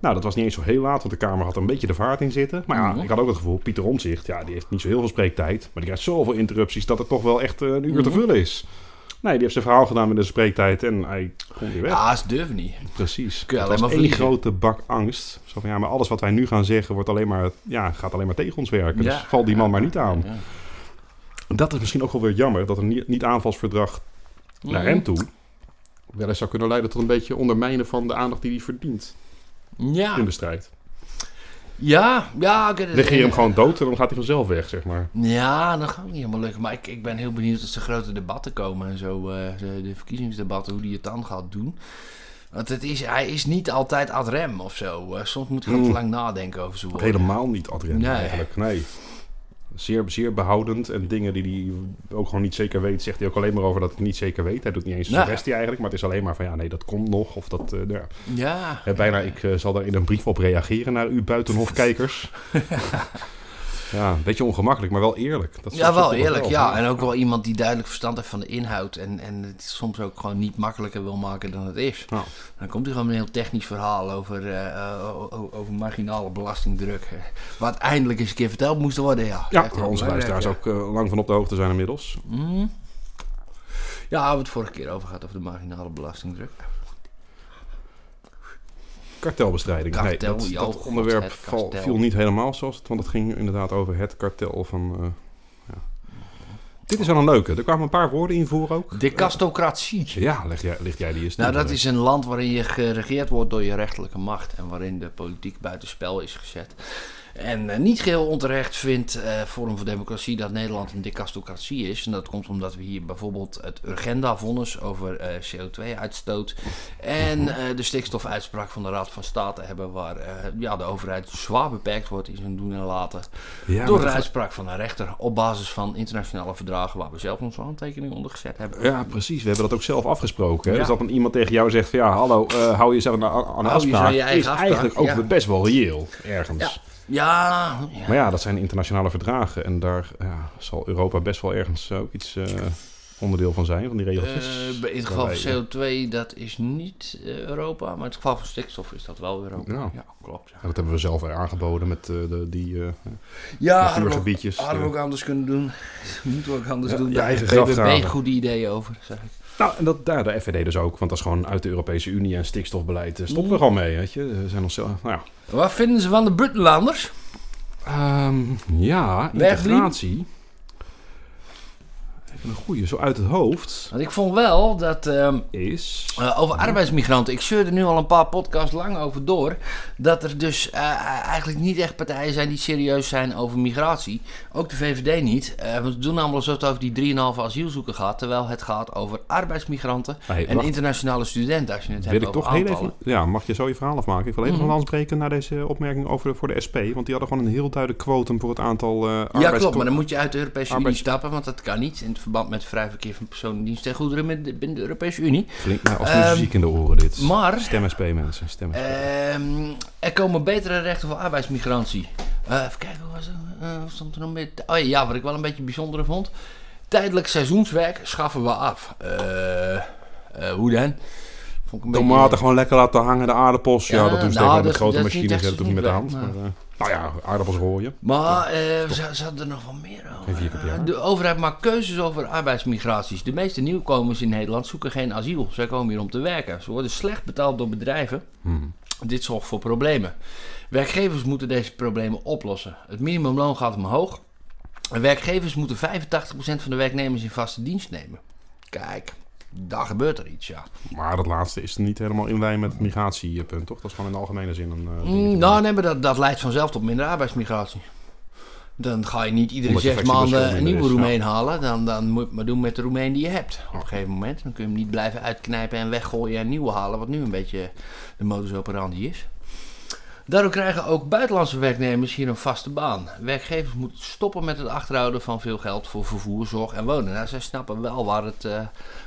Nou, dat was niet eens zo heel laat, want de Kamer had een beetje de vaart in zitten. Maar ja, ik had ook het gevoel, Pieter Omtzigt, ja, die heeft niet zo heel veel spreektijd. Maar die krijgt zoveel interrupties dat het toch wel echt eh, een uur te vullen is. Nee, die heeft zijn verhaal gedaan met de spreektijd en hij kon weer weg. Ja, ze durven niet. Precies. Kun je alleen was maar één grote bak angst. Zo van, ja, maar alles wat wij nu gaan zeggen wordt alleen maar, ja, gaat alleen maar tegen ons werken. Ja. Dus val die man maar niet aan. Ja. Dat is misschien ook wel weer jammer, dat een niet- niet-aanvalsverdrag naar hem toe wel eens zou kunnen leiden tot een beetje ondermijnen van de aandacht die hij verdient Ja, in de strijd. Ja, ja. ik- Negeer hem gewoon dood en dan gaat hij vanzelf weg, zeg maar. Ja, dat gaat niet helemaal lukken. Maar ik, ik ben heel benieuwd als er grote debatten komen en zo. eh, de, de verkiezingsdebatten, hoe die het dan gaat doen. Want het is, hij is niet altijd ad rem of zo. Eh, soms moet hij Mm. te lang nadenken over woorden. Helemaal niet adrem Nee. eigenlijk, nee. Zeer, zeer behoudend en dingen die hij ook gewoon niet zeker weet, zegt hij ook alleen maar over dat hij het niet zeker weet. Hij doet niet eens een Nee. suggestie eigenlijk, maar het is alleen maar van ja, nee, dat komt nog. Of dat, eh, ja. Ja. Bijna, ik eh, zal daar in een brief op reageren naar u buitenhofkijkers. ja, een beetje ongemakkelijk, maar wel eerlijk. Dat Ja, wel eerlijk, wel. ja. En ook wel iemand die duidelijk verstand heeft van de inhoud. En, en het soms ook gewoon niet makkelijker wil maken dan het is. Nou. Dan komt hij gewoon met een heel technisch verhaal over, eh, eh, over marginale belastingdruk. eh, Wat eindelijk eens een keer verteld moest worden, ja. Ja, waar onze luisteraars ook lang van op de hoogte zijn inmiddels. Mhm. Ja, we het vorige keer over gehad, over de marginale belastingdruk. Kartelbestrijding. nee, dat, ja, dat god, onderwerp val- viel niet helemaal zoals het, want het ging inderdaad over het kartel van... eh, ja. Dit is wel een leuke. Er kwamen een paar woorden in voor ook. Decastocratie. Ja, leg jij, jij die eens Nou, dat is een land waarin je geregeerd wordt door je rechterlijke macht en waarin de politiek buitenspel is gezet. En eh, niet geheel onterecht vindt eh Forum voor Democratie dat Nederland een decastocratie is. En dat komt omdat we hier bijvoorbeeld het Urgenda-vonnis over eh, CO2-uitstoot en eh, de stikstofuitspraak van de Raad van State hebben, waar ja, de overheid zwaar beperkt wordt in zijn doen en laten. Ja, door de uitspraak van een rechter op basis van internationale verdragen waar we zelf onze handtekening onder gezet hebben. Ja, precies. We hebben dat ook zelf afgesproken. Hè? Ja. Dus dat dan iemand tegen jou zegt van ja, hallo, hou jezelf aan, aan de afspraak. je is afspraak, eigenlijk ook ja. best wel reëel, ergens. Ja. Ja, ja. Maar ja, dat zijn internationale verdragen. En daar ja, zal Europa best wel ergens ook iets eh, onderdeel van zijn, van die regeltjes. Eh, in het geval van CO2, dat is niet eh, Europa, maar in het geval van stikstof is dat wel Europa. Ja. Ja, klopt. Ja, Ja, dat hebben we zelf weer aangeboden met eh, de, die eh ja hadden, we ook, natuurgebiedjes. hadden we eh. ook anders kunnen doen. Moeten we ook anders Ja, doen. je Daar eigen BBB goede ideeën over, zeg ik. Nou, en dat, daar de FVD dus ook, want dat is gewoon uit de Europese Unie en stikstofbeleid. eh, stoppen we gewoon mee, weet je. We zijn onszelf, nou ja. Wat vinden ze van de Buitenlanders? Ehm, ja, integratie. Een goede, zo uit het hoofd Want ik vond wel dat ehm, is... Eh, over arbeidsmigranten. Ik zeurde nu al een paar podcasts lang over door. Dat er dus eh, eigenlijk niet echt partijen zijn die serieus zijn over migratie. Ook de VVD niet. Eh, we doen namelijk alsof het over die 3,5 asielzoekers gaat. Terwijl het gaat over arbeidsmigranten Hey, en wacht, internationale studenten. Als je het wil hebt ik over toch heel even... Ja, mag je zo je verhaal afmaken? Ik wil even een lans breken naar deze opmerking over, voor de SP. Want die hadden gewoon een heel duidelijk quotum voor het aantal eh Ja, klopt. Maar dan moet je uit de Europese Unie stappen. Want dat kan niet. In het verband met vrij verkeer van personen, diensten en goederen met- binnen de Europese Unie. Klinkt mij als Ehm, muziek in de oren dit. Maar Stem SP mensen, stem SP. Ehm, er komen betere rechten voor arbeidsmigrantie. Eh, even kijken, hoe was het? Eh, wat stond er nog meer? Oh ja, wat ik wel een beetje bijzonder vond. Tijdelijk seizoenswerk schaffen we af. Eh, hoe dan? Tomaten beetje- gewoon lekker laten hangen, de aardappels. Ja, Ja, dat doen ze nou, tegen met dat- grote dat machines. Dat doen ze niet met de hand. Maar, nou ja, aardappels rooien. Maar eh, ze, ze hadden er nog wel meer over. Jaar. De overheid maakt keuzes over arbeidsmigraties. De meeste nieuwkomers in Nederland zoeken geen asiel. Zij komen hier om te werken. Ze worden slecht betaald door bedrijven. Hmm. Dit zorgt voor problemen. Werkgevers moeten deze problemen oplossen. Het minimumloon gaat omhoog. Werkgevers moeten 85% van de werknemers in vaste dienst nemen. Kijk, daar gebeurt er iets, ja. Maar dat laatste is niet helemaal in lijn met het migratiepunt, toch? Dat is gewoon in de algemene zin een... dingetje. nou, nee, maar dat, dat leidt vanzelf tot minder arbeidsmigratie. Dan ga je niet iedere zes maanden een nieuwe is, Roemeen halen. Dan, dan moet je maar doen met de Roemeen die je hebt. Op een gegeven moment. Dan kun je hem niet blijven uitknijpen en weggooien en nieuwe halen. Wat nu een beetje de modus operandi is. Daardoor krijgen ook buitenlandse werknemers hier een vaste baan. Werkgevers moeten stoppen met het achterhouden van veel geld voor vervoer, zorg en wonen. Nou, zij snappen wel waar het, eh,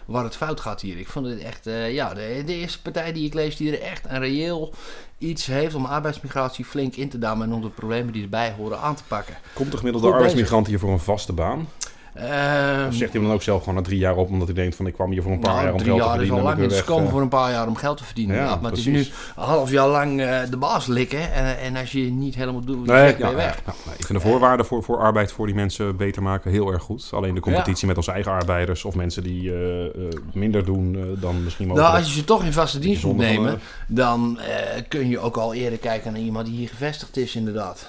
waar het fout gaat hier. Ik vond het echt, eh, ja, de, de eerste partij die ik lees die er echt een reëel iets heeft om arbeidsmigratie flink in te dammen en om de problemen die erbij horen aan te pakken. Komt de gemiddelde arbeidsmigrant hier voor een vaste baan? Ehm, Of zegt hij dan ook zelf gewoon na drie jaar op, omdat hij denkt van ik kwam hier voor een paar nou, jaar om drie geld te jaar is verdienen. al lang. dan weer komen weg, voor een paar jaar om geld te verdienen. Ja, maar het is nu een half jaar lang eh, de baas likken. En, en als je niet helemaal doet, eh. je Nee, ben je weg. Nou, ik vind de voorwaarden voor, voor arbeid voor die mensen beter maken heel erg goed. Alleen de competitie met onze eigen arbeiders of mensen die eh, eh, minder doen eh, dan misschien Nou, mogelijk. als je ze toch in vaste dienst moet nemen, dan eh, kun je ook al eerder kijken naar iemand die hier gevestigd is, inderdaad.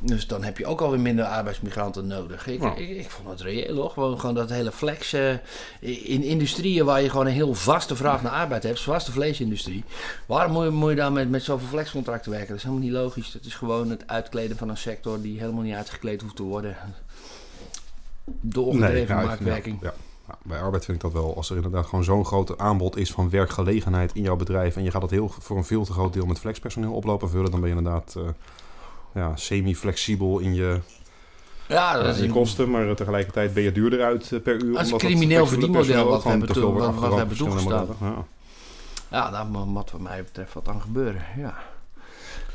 Dus dan heb je ook alweer minder arbeidsmigranten nodig. Ik, Ja. ik, ik vond het reëel hoor. Gewoon, gewoon dat hele flex. eh, in industrieën waar je gewoon een heel vaste vraag naar arbeid hebt, zoals de vleesindustrie. Waarom moet je, moet je dan met, met zoveel flexcontracten werken? Dat is helemaal niet logisch. Dat is gewoon het uitkleden van een sector die helemaal niet uitgekleed hoeft te worden. Doorgedreven ja, marktwerking. Ja, ja. Ja, bij arbeid vind ik dat wel. Als er inderdaad gewoon zo'n groot aanbod is van werkgelegenheid in jouw bedrijf. en je gaat dat heel, voor een veel te groot deel met flexpersoneel oplopen vullen. dan ben je inderdaad eh, ja, semi-flexibel in je, Ja, dat eh, is in kosten. maar tegelijkertijd ben je duurder uit eh, per uur. Dat is een crimineel verdienmodel wat we hebben toe- wat- wat we hebben verschillende modellen. Ja. Ja, daar mo- moet wat mij betreft wat aan gebeuren. Ja.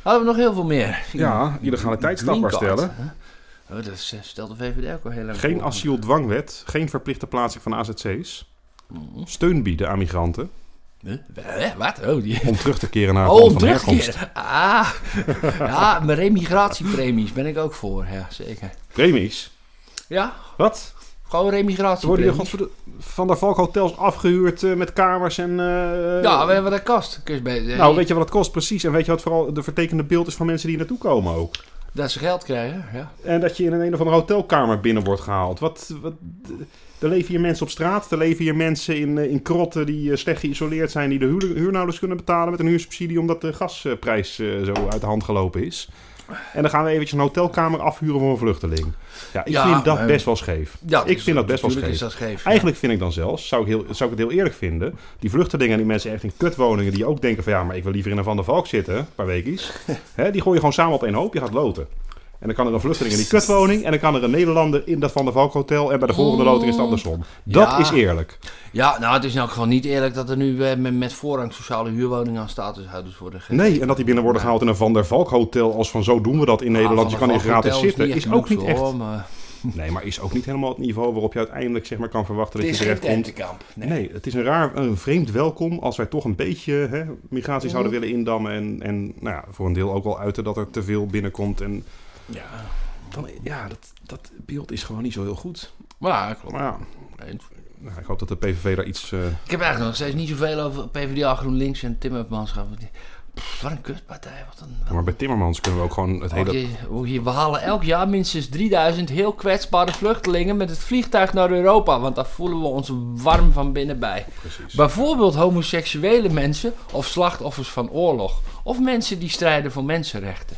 Hadden we nog heel veel meer? Ja, Green card, stellen. Oh, dat eh, stelt de VVD ook wel heel erg Geen asieldwangwet, geen verplichte plaatsing van AZC's. Mhm. Steun bieden aan migranten Huh? Wat? Oh, die... om terug te keren naar het Oh, land om van terug te herkomst. keren. Ah, ja, mijn remigratiepremies ben ik ook voor. Ja, zeker. Premies? Ja, Wat? gewoon Ze worden godverde- van der Valk hotels afgehuurd eh, met kamers en... eh, Ja, we hebben dat kast. Je bij- Nou, weet je wat het kost precies? En weet je wat vooral de vertekende beeld is van mensen die hier naartoe komen ook? Dat ze geld krijgen, ja. En dat je in een, een of andere hotelkamer binnen wordt gehaald. Wat, wat, er leven hier mensen op straat. Er leven hier mensen in, eh, in krotten die eh, slecht geïsoleerd zijn. Die de huur, kunnen betalen met een huursubsidie. Omdat de gasprijs eh, zo uit de hand gelopen is. En dan gaan we eventjes een hotelkamer afhuren voor een vluchteling. Ja, ik Ja, vind dat best wel scheef. ja ik vind dat best wel scheef. is dat scheef. Eigenlijk vind ik dan zelfs, zou ik, heel, zou ik het heel eerlijk vinden, die vluchtelingen, die mensen echt in kutwoningen, die ook denken van ja, maar ik wil liever in een Van der Valk zitten, een paar weekjes, hè, die gooi je gewoon samen op één hoop, je gaat loten. En dan kan er een vluchteling in die kutwoning en dan kan er een Nederlander in dat Van der Valk hotel en bij de volgende loting is het andersom. Dat Ja. is eerlijk. Ja, nou, het is in elk geval niet eerlijk dat er nu eh, met, met voorrang sociale huurwoningen aan statushouders worden gegeven. Nee, en dat die binnen worden gehaald in een Van der Valk hotel als van zo doen we dat in Nederland, je kan hier gratis zitten, is ook niet echt. Maar Nee, maar is ook niet helemaal het niveau waarop je uiteindelijk zeg maar kan verwachten dat je terecht komt. Nee. Nee, het is een raar, een vreemd welkom als wij toch een beetje hè, migratie zouden Mhm. willen indammen. En, en nou ja, voor een deel ook wel uiten dat er te veel binnenkomt. En Ja, dan, ja, dat, dat beeld is gewoon niet zo heel goed. maar klopt. Maar ja, Eens. nou, ik hoop dat de PVV daar iets... eh, Ik heb eigenlijk nog steeds niet zoveel over PvdA, GroenLinks en Tim Upmans gehad. Pff, Wat een kutpartij. Wat een, wat maar bij Timmermans kunnen we ook gewoon het hele... Oké, hoe je- we halen elk jaar minstens 3000 heel kwetsbare vluchtelingen met het vliegtuig naar Europa. Want daar voelen we ons warm van binnen bij. Precies. Bijvoorbeeld homoseksuele mensen of slachtoffers van oorlog. Of mensen die strijden voor mensenrechten.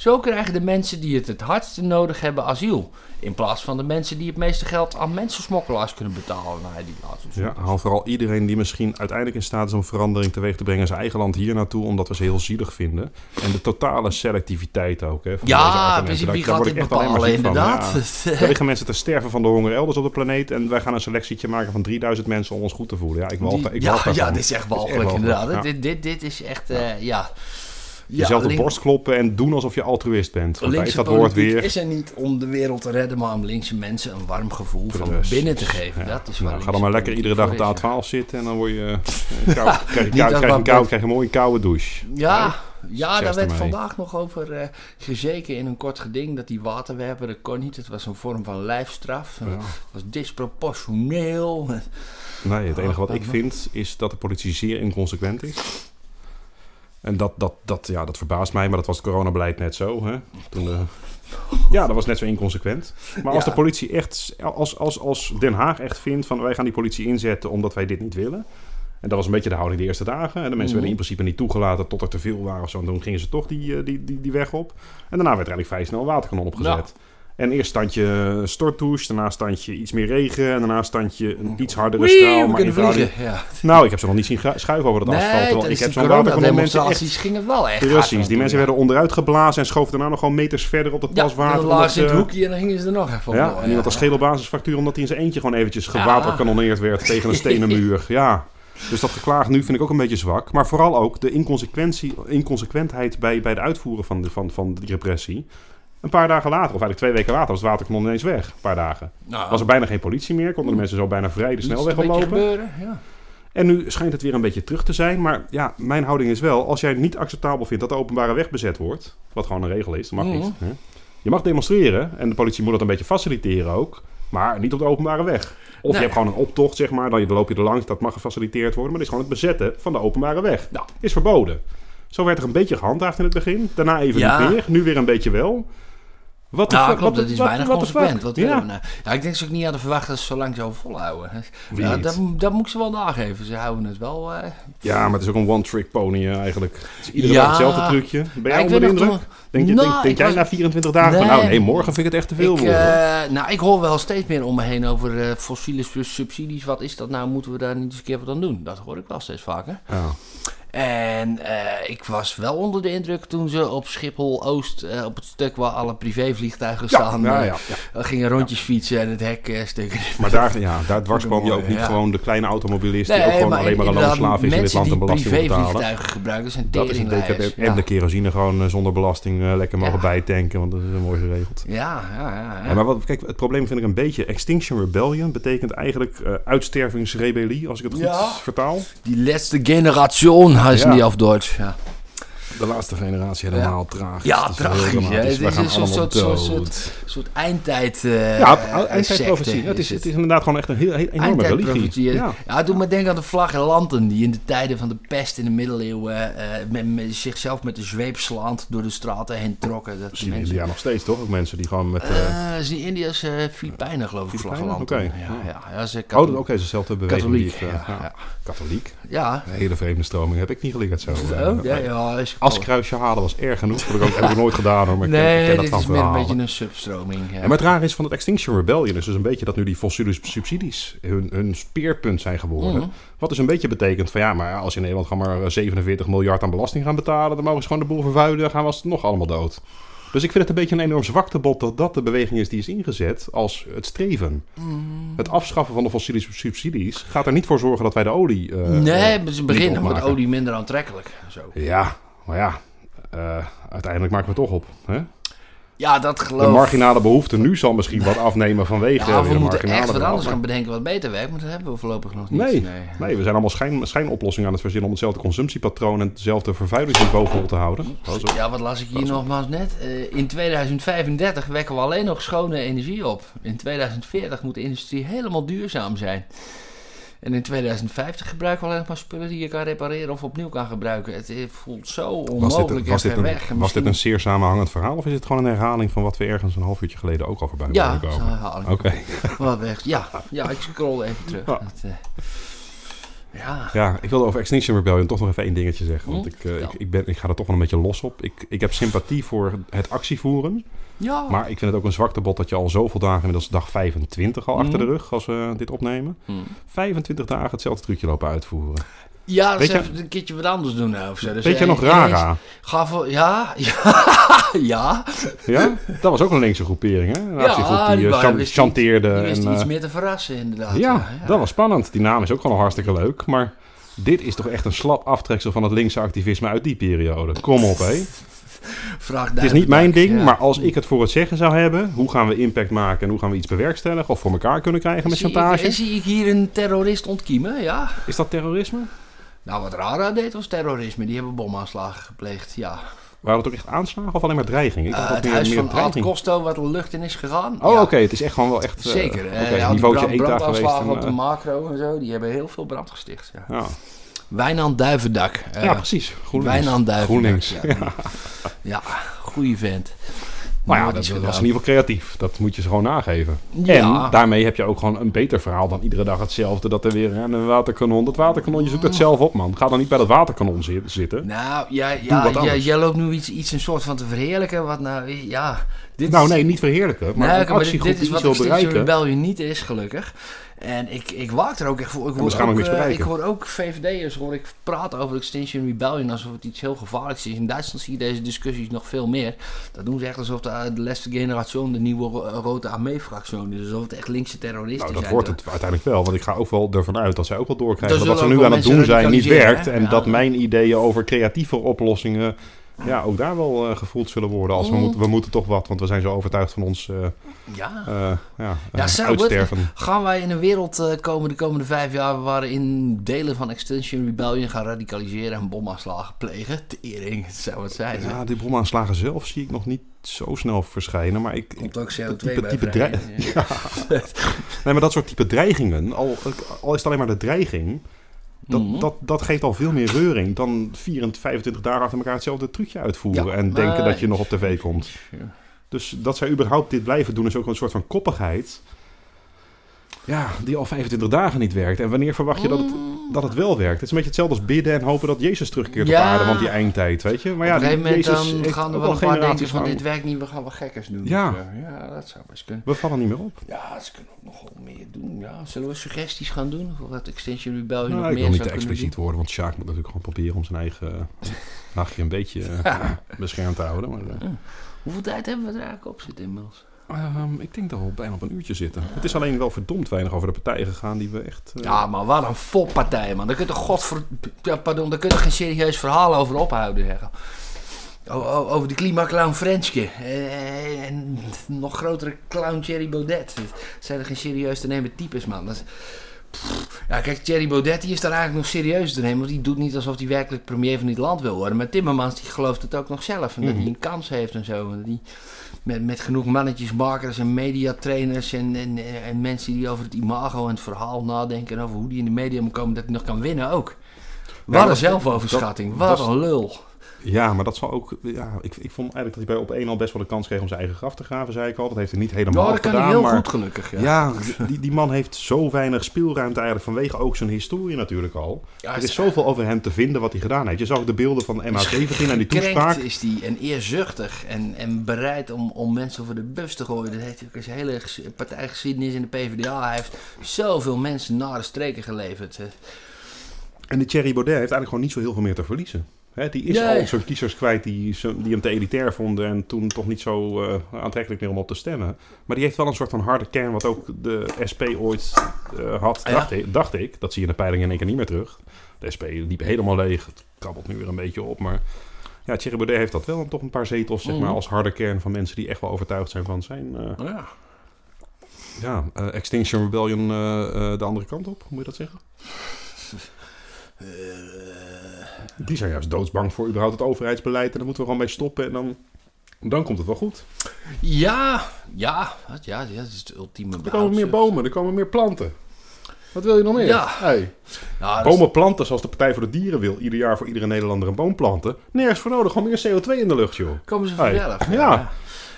Zo krijgen de mensen die het het hardste nodig hebben asiel. In plaats van de mensen die het meeste geld aan mensensmokkelaars kunnen betalen. Nou, die. Ja, haal vooral iedereen die misschien uiteindelijk in staat is om verandering teweeg te brengen in zijn eigen land hier naartoe, omdat we ze heel zielig vinden. En de totale selectiviteit ook. Hè, van Ja, precies. Wie daar gaat dit bepalen, inderdaad? Ja. Er liggen mensen te sterven van de honger elders op de planeet. En wij gaan een selectietje maken van 3000 mensen om ons goed te voelen. Ja, ik walg, ik ja, walg ja, dit is echt is walgelijk inderdaad. ja. Dit, dit, dit is echt, eh, ja. Jezelf de borst kloppen en doen alsof je altruïst bent. Want Linkse dat woord weer. is er niet om de wereld te redden, maar om linkse mensen een warm gevoel van binnen te geven. Ja. Dat is Nou, ga dan maar lekker iedere dag op de voor is, A12 zitten en dan word je, eh, kou, krijg, je kou, een wat- kou, krijg je een mooie koude douche. Ja, ja daar werd vandaag nog over eh, gezeken in een kort geding dat die waterwerper, dat kon niet. Het was een vorm van lijfstraf. Ja. Het was disproportioneel. Nee, het enige wat ik Oh, vind is dat de politie zeer inconsequent is. En dat, dat, dat, ja, dat verbaast mij, maar dat was het coronabeleid net zo. Hè? Toen. Ja, dat was net zo inconsequent. Maar als Ja. de politie echt, als, als, als Den Haag echt vindt van wij gaan die politie inzetten omdat wij dit niet willen. En dat was een beetje de houding de eerste dagen. En de mensen Mhm. werden in principe niet toegelaten tot er te veel waren of zo. En toen gingen ze toch die, eh, die, die, die weg op. En daarna werd er eigenlijk vrij snel een waterkanon opgezet. En eerst standje stortdouche, daarna standje iets meer regen. En daarna standje een iets hardere Wee, straal. Maar in vliegen. Ja. Nou, ik heb ze nog niet zien schuiven over dat asfalt. terwijl ik heb zo'n waterkanon mensen echt... demonstraties ging het wel echt Precies, die mensen werden onderuit geblazen en schoven daarna nog gewoon meters verder op het ja. pas Ja, water. lagen ze in het hoekje en dan gingen ze er nog even op. ja, en iemand als schedelbasisfractuur omdat hij in zijn eentje gewoon eventjes Ja. gewaterkanoneerd werd tegen een stenen muur. Ja, dus dat geklaag nu vind ik ook een beetje zwak. Maar vooral ook de inconsequentie, inconsequentheid bij, bij de uitvoeren van, de, van, van die repressie. Een paar dagen later, of eigenlijk twee weken later, was het waterkanon ineens weg. Een paar dagen. Nou, Was er bijna geen politie meer, konden de mensen zo bijna vrij de snelweg oplopen. gebeuren, ja. En nu schijnt het weer een beetje terug te zijn. Maar ja, mijn houding is wel, als jij niet acceptabel vindt dat de openbare weg bezet wordt, wat gewoon een regel is, dat mag Mhm. niet. Hè? Je mag demonstreren en de politie moet dat een beetje faciliteren ook, maar niet op de openbare weg. Of je hebt gewoon een optocht, zeg maar, dan loop je er langs, dat mag gefaciliteerd worden, maar het is gewoon het bezetten van de openbare weg. Ja. Is verboden. Zo werd er een beetje gehandhaafd in het begin, daarna even Ja. niet meer, nu weer een beetje wel. Wat de Ja, fuck- klopt, wat- dat is wat- weinig what the consequent. Wat Ja. nou? ja, ik denk ze ook niet aan te verwachten dat ze zo lang zo volhouden. Ja, niet? dat, dat moet ik ze wel nageven. Ze houden het wel... eh, Ja, maar het is ook een one-trick pony eh, eigenlijk. Het is iedere Ja. dag hetzelfde trucje. Ben jij onder de indruk? Denk, je, Nou, denk, jij was- na 24 dagen van, nou nee, morgen vind ik het echt te veel ik, eh, nou, ik hoor wel steeds meer om me heen over eh, fossiele subsidies. Wat is dat nou? Moeten we daar niet eens een keer wat aan doen? Dat hoor ik wel steeds vaker. Ja. En eh, ik was wel onder de indruk toen ze op Schiphol-Oost, eh, op het stuk waar alle privévliegtuigen Ja, staan, ja, eh, ja, ja. gingen rondjes fietsen en het hek stukken. Maar daar, ja, daar dwarsboom je ook niet gewoon de kleine automobilist die ook gewoon alleen maar een loonslaaf is in dit land en Mensen belasting die moet betalen. privévliegtuigen gebruiken zijn Dat is een teringlijers. En de kerosine gewoon zonder belasting lekker mogen bijtanken, want dat is mooi geregeld. Ja, ja, ja. maar wat, kijk, het probleem vind ik een beetje. Extinction Rebellion betekent eigenlijk uitstervingsrebellie, als ik het goed vertaal. Die laatste generation heißen Ja. die auf Deutsch. Ja, De laatste generatie helemaal tragisch. Ja, Het is tragisch, hè. Het is een soort- soort- dood. soort- een soort eindtijd. Ja, eh, eindtijdprofetie. Het is, het is inderdaad gewoon echt een heel, heel enorme religie. Ja. Ja. het doet me denken aan de flagellanten die in de tijden van de pest in de middeleeuwen eh, met, met zichzelf met de zweep slaand door de straten heen trokken. Dat Dat zie je in India nog steeds, toch? Ook mensen die gewoon met... eh, Eh, is die Indiërs eh Filipijnen geloof ik, flagellanten. Oké. Ja, ja, ja, ze oh, dat- oké, is dezelfde beweging. katholiek. die ik, ja, ja. ja. Katholiek? ja. Een hele vreemde stroming. Heb ik niet geleerd zo. Oh, ja, ja, Askruisje halen was erg genoeg. Dat heb ik ook heb ik nooit gedaan hoor, maar ik ken, ik ken dat dit is meer een beetje een substroming. Ja. Ja, maar het rare is van het Extinction Rebellion is dus een beetje dat nu die fossiele subsidies hun, hun speerpunt zijn geworden. Mhm. Wat dus een beetje betekent van ja, maar als je in Nederland gewoon maar 47 miljard aan belasting gaan betalen, dan mogen ze gewoon de boel vervuilen, dan gaan we alsnog nog allemaal dood. Dus ik vind het een beetje een enorm zwaktebod dat dat de beweging is die is ingezet als het streven. Mm. Het afschaffen van de fossiele subsidies gaat er niet voor zorgen dat wij de olie. eh, nee, eh, ze beginnen met olie minder aantrekkelijk. Zo. Ja, maar ja, eh, uiteindelijk maken we het toch op. Hè? Ja, dat De geloof marginale behoefte nu zal misschien wat afnemen vanwege Ja, we de moeten echt wat anders gaan bedenken wat beter werkt, maar dat hebben we voorlopig nog niet. Nee, nee, we zijn allemaal schijn, schijnoplossingen aan het verzinnen om hetzelfde consumptiepatroon en hetzelfde vervuilingsniveau vol te houden. Ja, wat las ik hier nogmaals net? Eh, in 2035 wekken we alleen nog schone energie op. In 2040 moet de industrie helemaal duurzaam zijn. En in 2050 gebruiken we alleen maar spullen die je kan repareren of opnieuw kan gebruiken. Het voelt zo Was dit, onmogelijk een, was, dit een, weg. Was dit een zeer samenhangend verhaal of is het gewoon een herhaling van wat we ergens een half uurtje geleden ook al voorbij Ja, komen? een herhaling. Oké, Wat weg. Ja, ja, ik scroll even terug. Ja. Dat, eh, ja. ja, ik wilde over Extinction Rebellion toch nog even één dingetje zeggen. Want Hm? ik, eh, Ja. ik, ik, ben, ik ga er toch wel een beetje los op. Ik, ik heb sympathie voor het actievoeren. Ja. Maar ik vind het ook een zwaktebod dat je al zoveel dagen, inmiddels dag 25 al achter de rug als we dit opnemen. Hm. 25 dagen hetzelfde trucje lopen uitvoeren. Ja, dat is even een keertje wat anders doen nou, of zo. Dus, Weet je nog Rara? Ja, ja, ja. Ja? Dat was ook een linkse groepering, hè? Een Ja, die, die eh, wist chanteerde. Die wist en, iets eh, meer te verrassen, inderdaad. ja, dat was spannend. Die naam is ook gewoon hartstikke leuk. Maar dit is toch echt een slap aftreksel van het linkse activisme uit die periode. Kom op, hé. Vraag Het is niet mijn ding, ja. maar als ik het voor het zeggen zou hebben... hoe gaan we impact maken en hoe gaan we iets bewerkstelligen... of voor elkaar kunnen krijgen met zie chantage... Ik, zie ik hier een terrorist ontkiemen, ja. Is dat terrorisme? Nou, wat Rara deed was terrorisme. Die hebben bomaanslagen gepleegd, ja. Waren het ook echt aanslagen of alleen maar dreiging? Ik Eh, dat het meer, huis meer van Ad. Costo wat de lucht in is gegaan. Oh, ja. oké. Het is echt gewoon wel echt... eh, Zeker. oké, eh, ja, die brand, brandaanslagen en, op de eh, macro en zo, die hebben heel veel brand gesticht. Ja. ja. Wijnand Duivendak. eh, ja, precies. GroenLinks. Wijnand Duivendak. GroenLinks. Ja, ja goede vent. Maar ja, dat, dat was in ieder geval creatief. Dat moet je ze gewoon nageven. Ja. En daarmee heb je ook gewoon een beter verhaal dan iedere dag hetzelfde. Dat er weer een waterkanon. Dat waterkanon, je zoekt het zelf op, man. Ga dan niet bij dat waterkanon zi- zitten. Nou, ja, ja, jij loopt nu iets, iets een soort van te verheerlijken. Wat nou, ja. Dit Nou, nee, niet verheerlijken. Maar een oké, maar dit, dit is wat Extinction. Rebellion niet is, gelukkig. En ik, ik waak er ook echt voor. Ik we hoor, ook, eh, ik hoor ook VVD'ers hoor ik praten over Extinction Rebellion alsof het iets heel gevaarlijks is. In Duitsland zie je deze discussies nog veel meer. Dat doen ze echt alsof de, de laatste generatie de nieuwe ro- rode armee-fractie is. Alsof het echt linkse terroristen Nou, dat zijn. wordt het uiteindelijk wel. Want ik ga ook wel ervan uit dat zij ook wel doorkrijgen dat zullen wat ze nu aan het doen zijn niet werkt. hè? En Ja. dat mijn ideeën over creatieve oplossingen ja, ook daar wel eh, gevoeld zullen worden. Als we, Mm. moeten, we moeten toch wat, want we zijn zo overtuigd van ons eh, Ja. eh, ja, Ja, zou het? uitsterven. Gaan wij in een wereld eh, komen de komende vijf jaar waarin delen van Extinction Rebellion gaan radicaliseren en bomaanslagen plegen? Tering, het zou het zijn. Ja, die bomaanslagen zelf zie ik nog niet zo snel verschijnen. Maar ik, Komt ook CO2 dat type- bij type vrij. drei- Ja. Nee, maar dat soort type dreigingen, al, al is het alleen maar de dreiging, dat, Mhm. dat, dat geeft al veel meer reuring dan 24, 25 dagen achter elkaar hetzelfde trucje uitvoeren Ja, en denken dat je nog op tv komt. Dus dat zij überhaupt dit blijven doen is ook een soort van koppigheid. Ja, die al 25 dagen niet werkt. En wanneer verwacht je dat het, dat het wel werkt? Het is een beetje hetzelfde als bidden en hopen dat Jezus terugkeert Ja. op aarde. Want die eindtijd, weet je. Maar ja, Op een die, gegeven moment Jezus dan gaan er wel een paar denken van dit werkt niet, we gaan wel gekkers doen. Ja. Eh, ja, dat zou best kunnen. We vallen niet meer op. Ja, ze kunnen ook nog wel meer doen. Ja, zullen we suggesties gaan doen? Of wat Extinction Rebellion Nou, nog ik meer wil niet te expliciet worden, want Sjaak moet natuurlijk gewoon proberen om zijn eigen eh, nachtje een beetje eh, beschermd te houden. Maar, eh? Hoeveel tijd hebben we er eigenlijk op zitten inmiddels? Ehm, ik denk dat we al bijna op een uurtje zitten. Het is alleen wel verdomd weinig over de partijen gegaan die we echt... eh, Ja, maar wat een foppartij, man. Daar kun je toch godver... Ja, pardon, daar kun je geen serieus verhaal over ophouden, zeggen. Over de klimaclown Frenchke. Eh, En nog grotere clown Thierry Baudet. Het zijn er geen serieus te nemen types, man. Dat is- Ja, kijk, Thierry Baudet die is daar eigenlijk nog serieus te nemen. Want die doet niet alsof hij werkelijk premier van dit land wil worden. Maar Timmermans die gelooft het ook nog zelf. En dat Mhm. hij een kans heeft en zo. En dat hij met, met genoeg mannetjes, marketers en mediatrainers en, en, en mensen die over het imago en het verhaal nadenken. En over hoe die in de media moet komen, dat hij nog kan winnen ook. Wat een zelfoverschatting. Wat een lul. Ja, maar dat zal ook... Ja, ik, ik vond eigenlijk dat hij bij op 1 al best wel de kans kreeg om zijn eigen graf te graven, zei ik al. Dat heeft hij niet helemaal Ja, dat kan gedaan. hij heel maar goed gelukkig. Ja. ja, die, die man heeft zo weinig speelruimte eigenlijk vanwege ook zijn historie natuurlijk al. Ja, er is zoveel over hem te vinden wat hij gedaan heeft. Je zag ook de beelden van MH17 en die toespraak. Is die en eerzuchtig en, en bereid om, om mensen voor de bus te gooien. Dat heeft ook zijn hele ges- partijgeschiedenis in de PvdA. Hij heeft zoveel mensen naar de streken geleverd. En die Thierry Baudet heeft eigenlijk gewoon niet zo heel veel meer te verliezen. Die is Nee. al zijn kiezers kwijt die, die hem te elitair vonden en toen toch niet zo eh, aantrekkelijk meer om op te stemmen. Maar die heeft wel een soort van harde kern wat ook de SP ooit eh, had, Ja. dacht, ik, dacht ik. Dat zie je in de peilingen in één keer niet meer terug. De SP liep helemaal leeg, het krabbelt nu weer een beetje op, maar... Ja, Thierry Baudet heeft dat wel toch een paar zetels zeg maar, Mhm. als harde kern van mensen die echt wel overtuigd zijn van zijn eh, ja. ja, Extinction Rebellion de andere kant op. Hoe moet je dat zeggen? Die zijn juist doodsbang voor überhaupt het overheidsbeleid. En dan moeten we gewoon mee stoppen. En dan, dan komt het wel goed. ja, ja, ja, ja, dat is het ultieme Er komen meer bomen, er komen meer planten. Wat wil je nog meer? Ja. Hey. Ja, is- Bomen planten zoals de Partij voor de Dieren wil. Ieder jaar voor iedere Nederlander een boom planten. Nergens voor nodig. Gewoon meer CO2 in de lucht, joh. Komen ze Hey. vanzelf. Ja.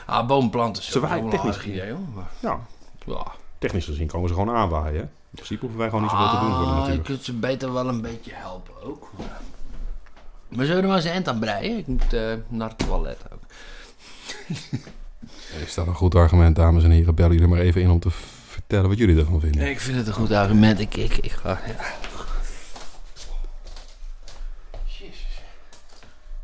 Ah, boomplanten. Ze waaien technisch technisch idee, hoor. Maar, Ja, ja. technisch gezien komen ze gewoon aanwaaien. In principe hoeven wij gewoon niet zoveel te doen voor de Ah, natuur. je kunt ze beter wel een beetje helpen ook. Maar zullen we er maar eens een eind aan breien? Ik moet eh, naar het toilet ook. Is dat een goed argument, dames en heren? Bellen jullie maar even in om te vertellen wat jullie ervan vinden. Ik vind het een goed argument. Ik, ik, ik ga... Ja.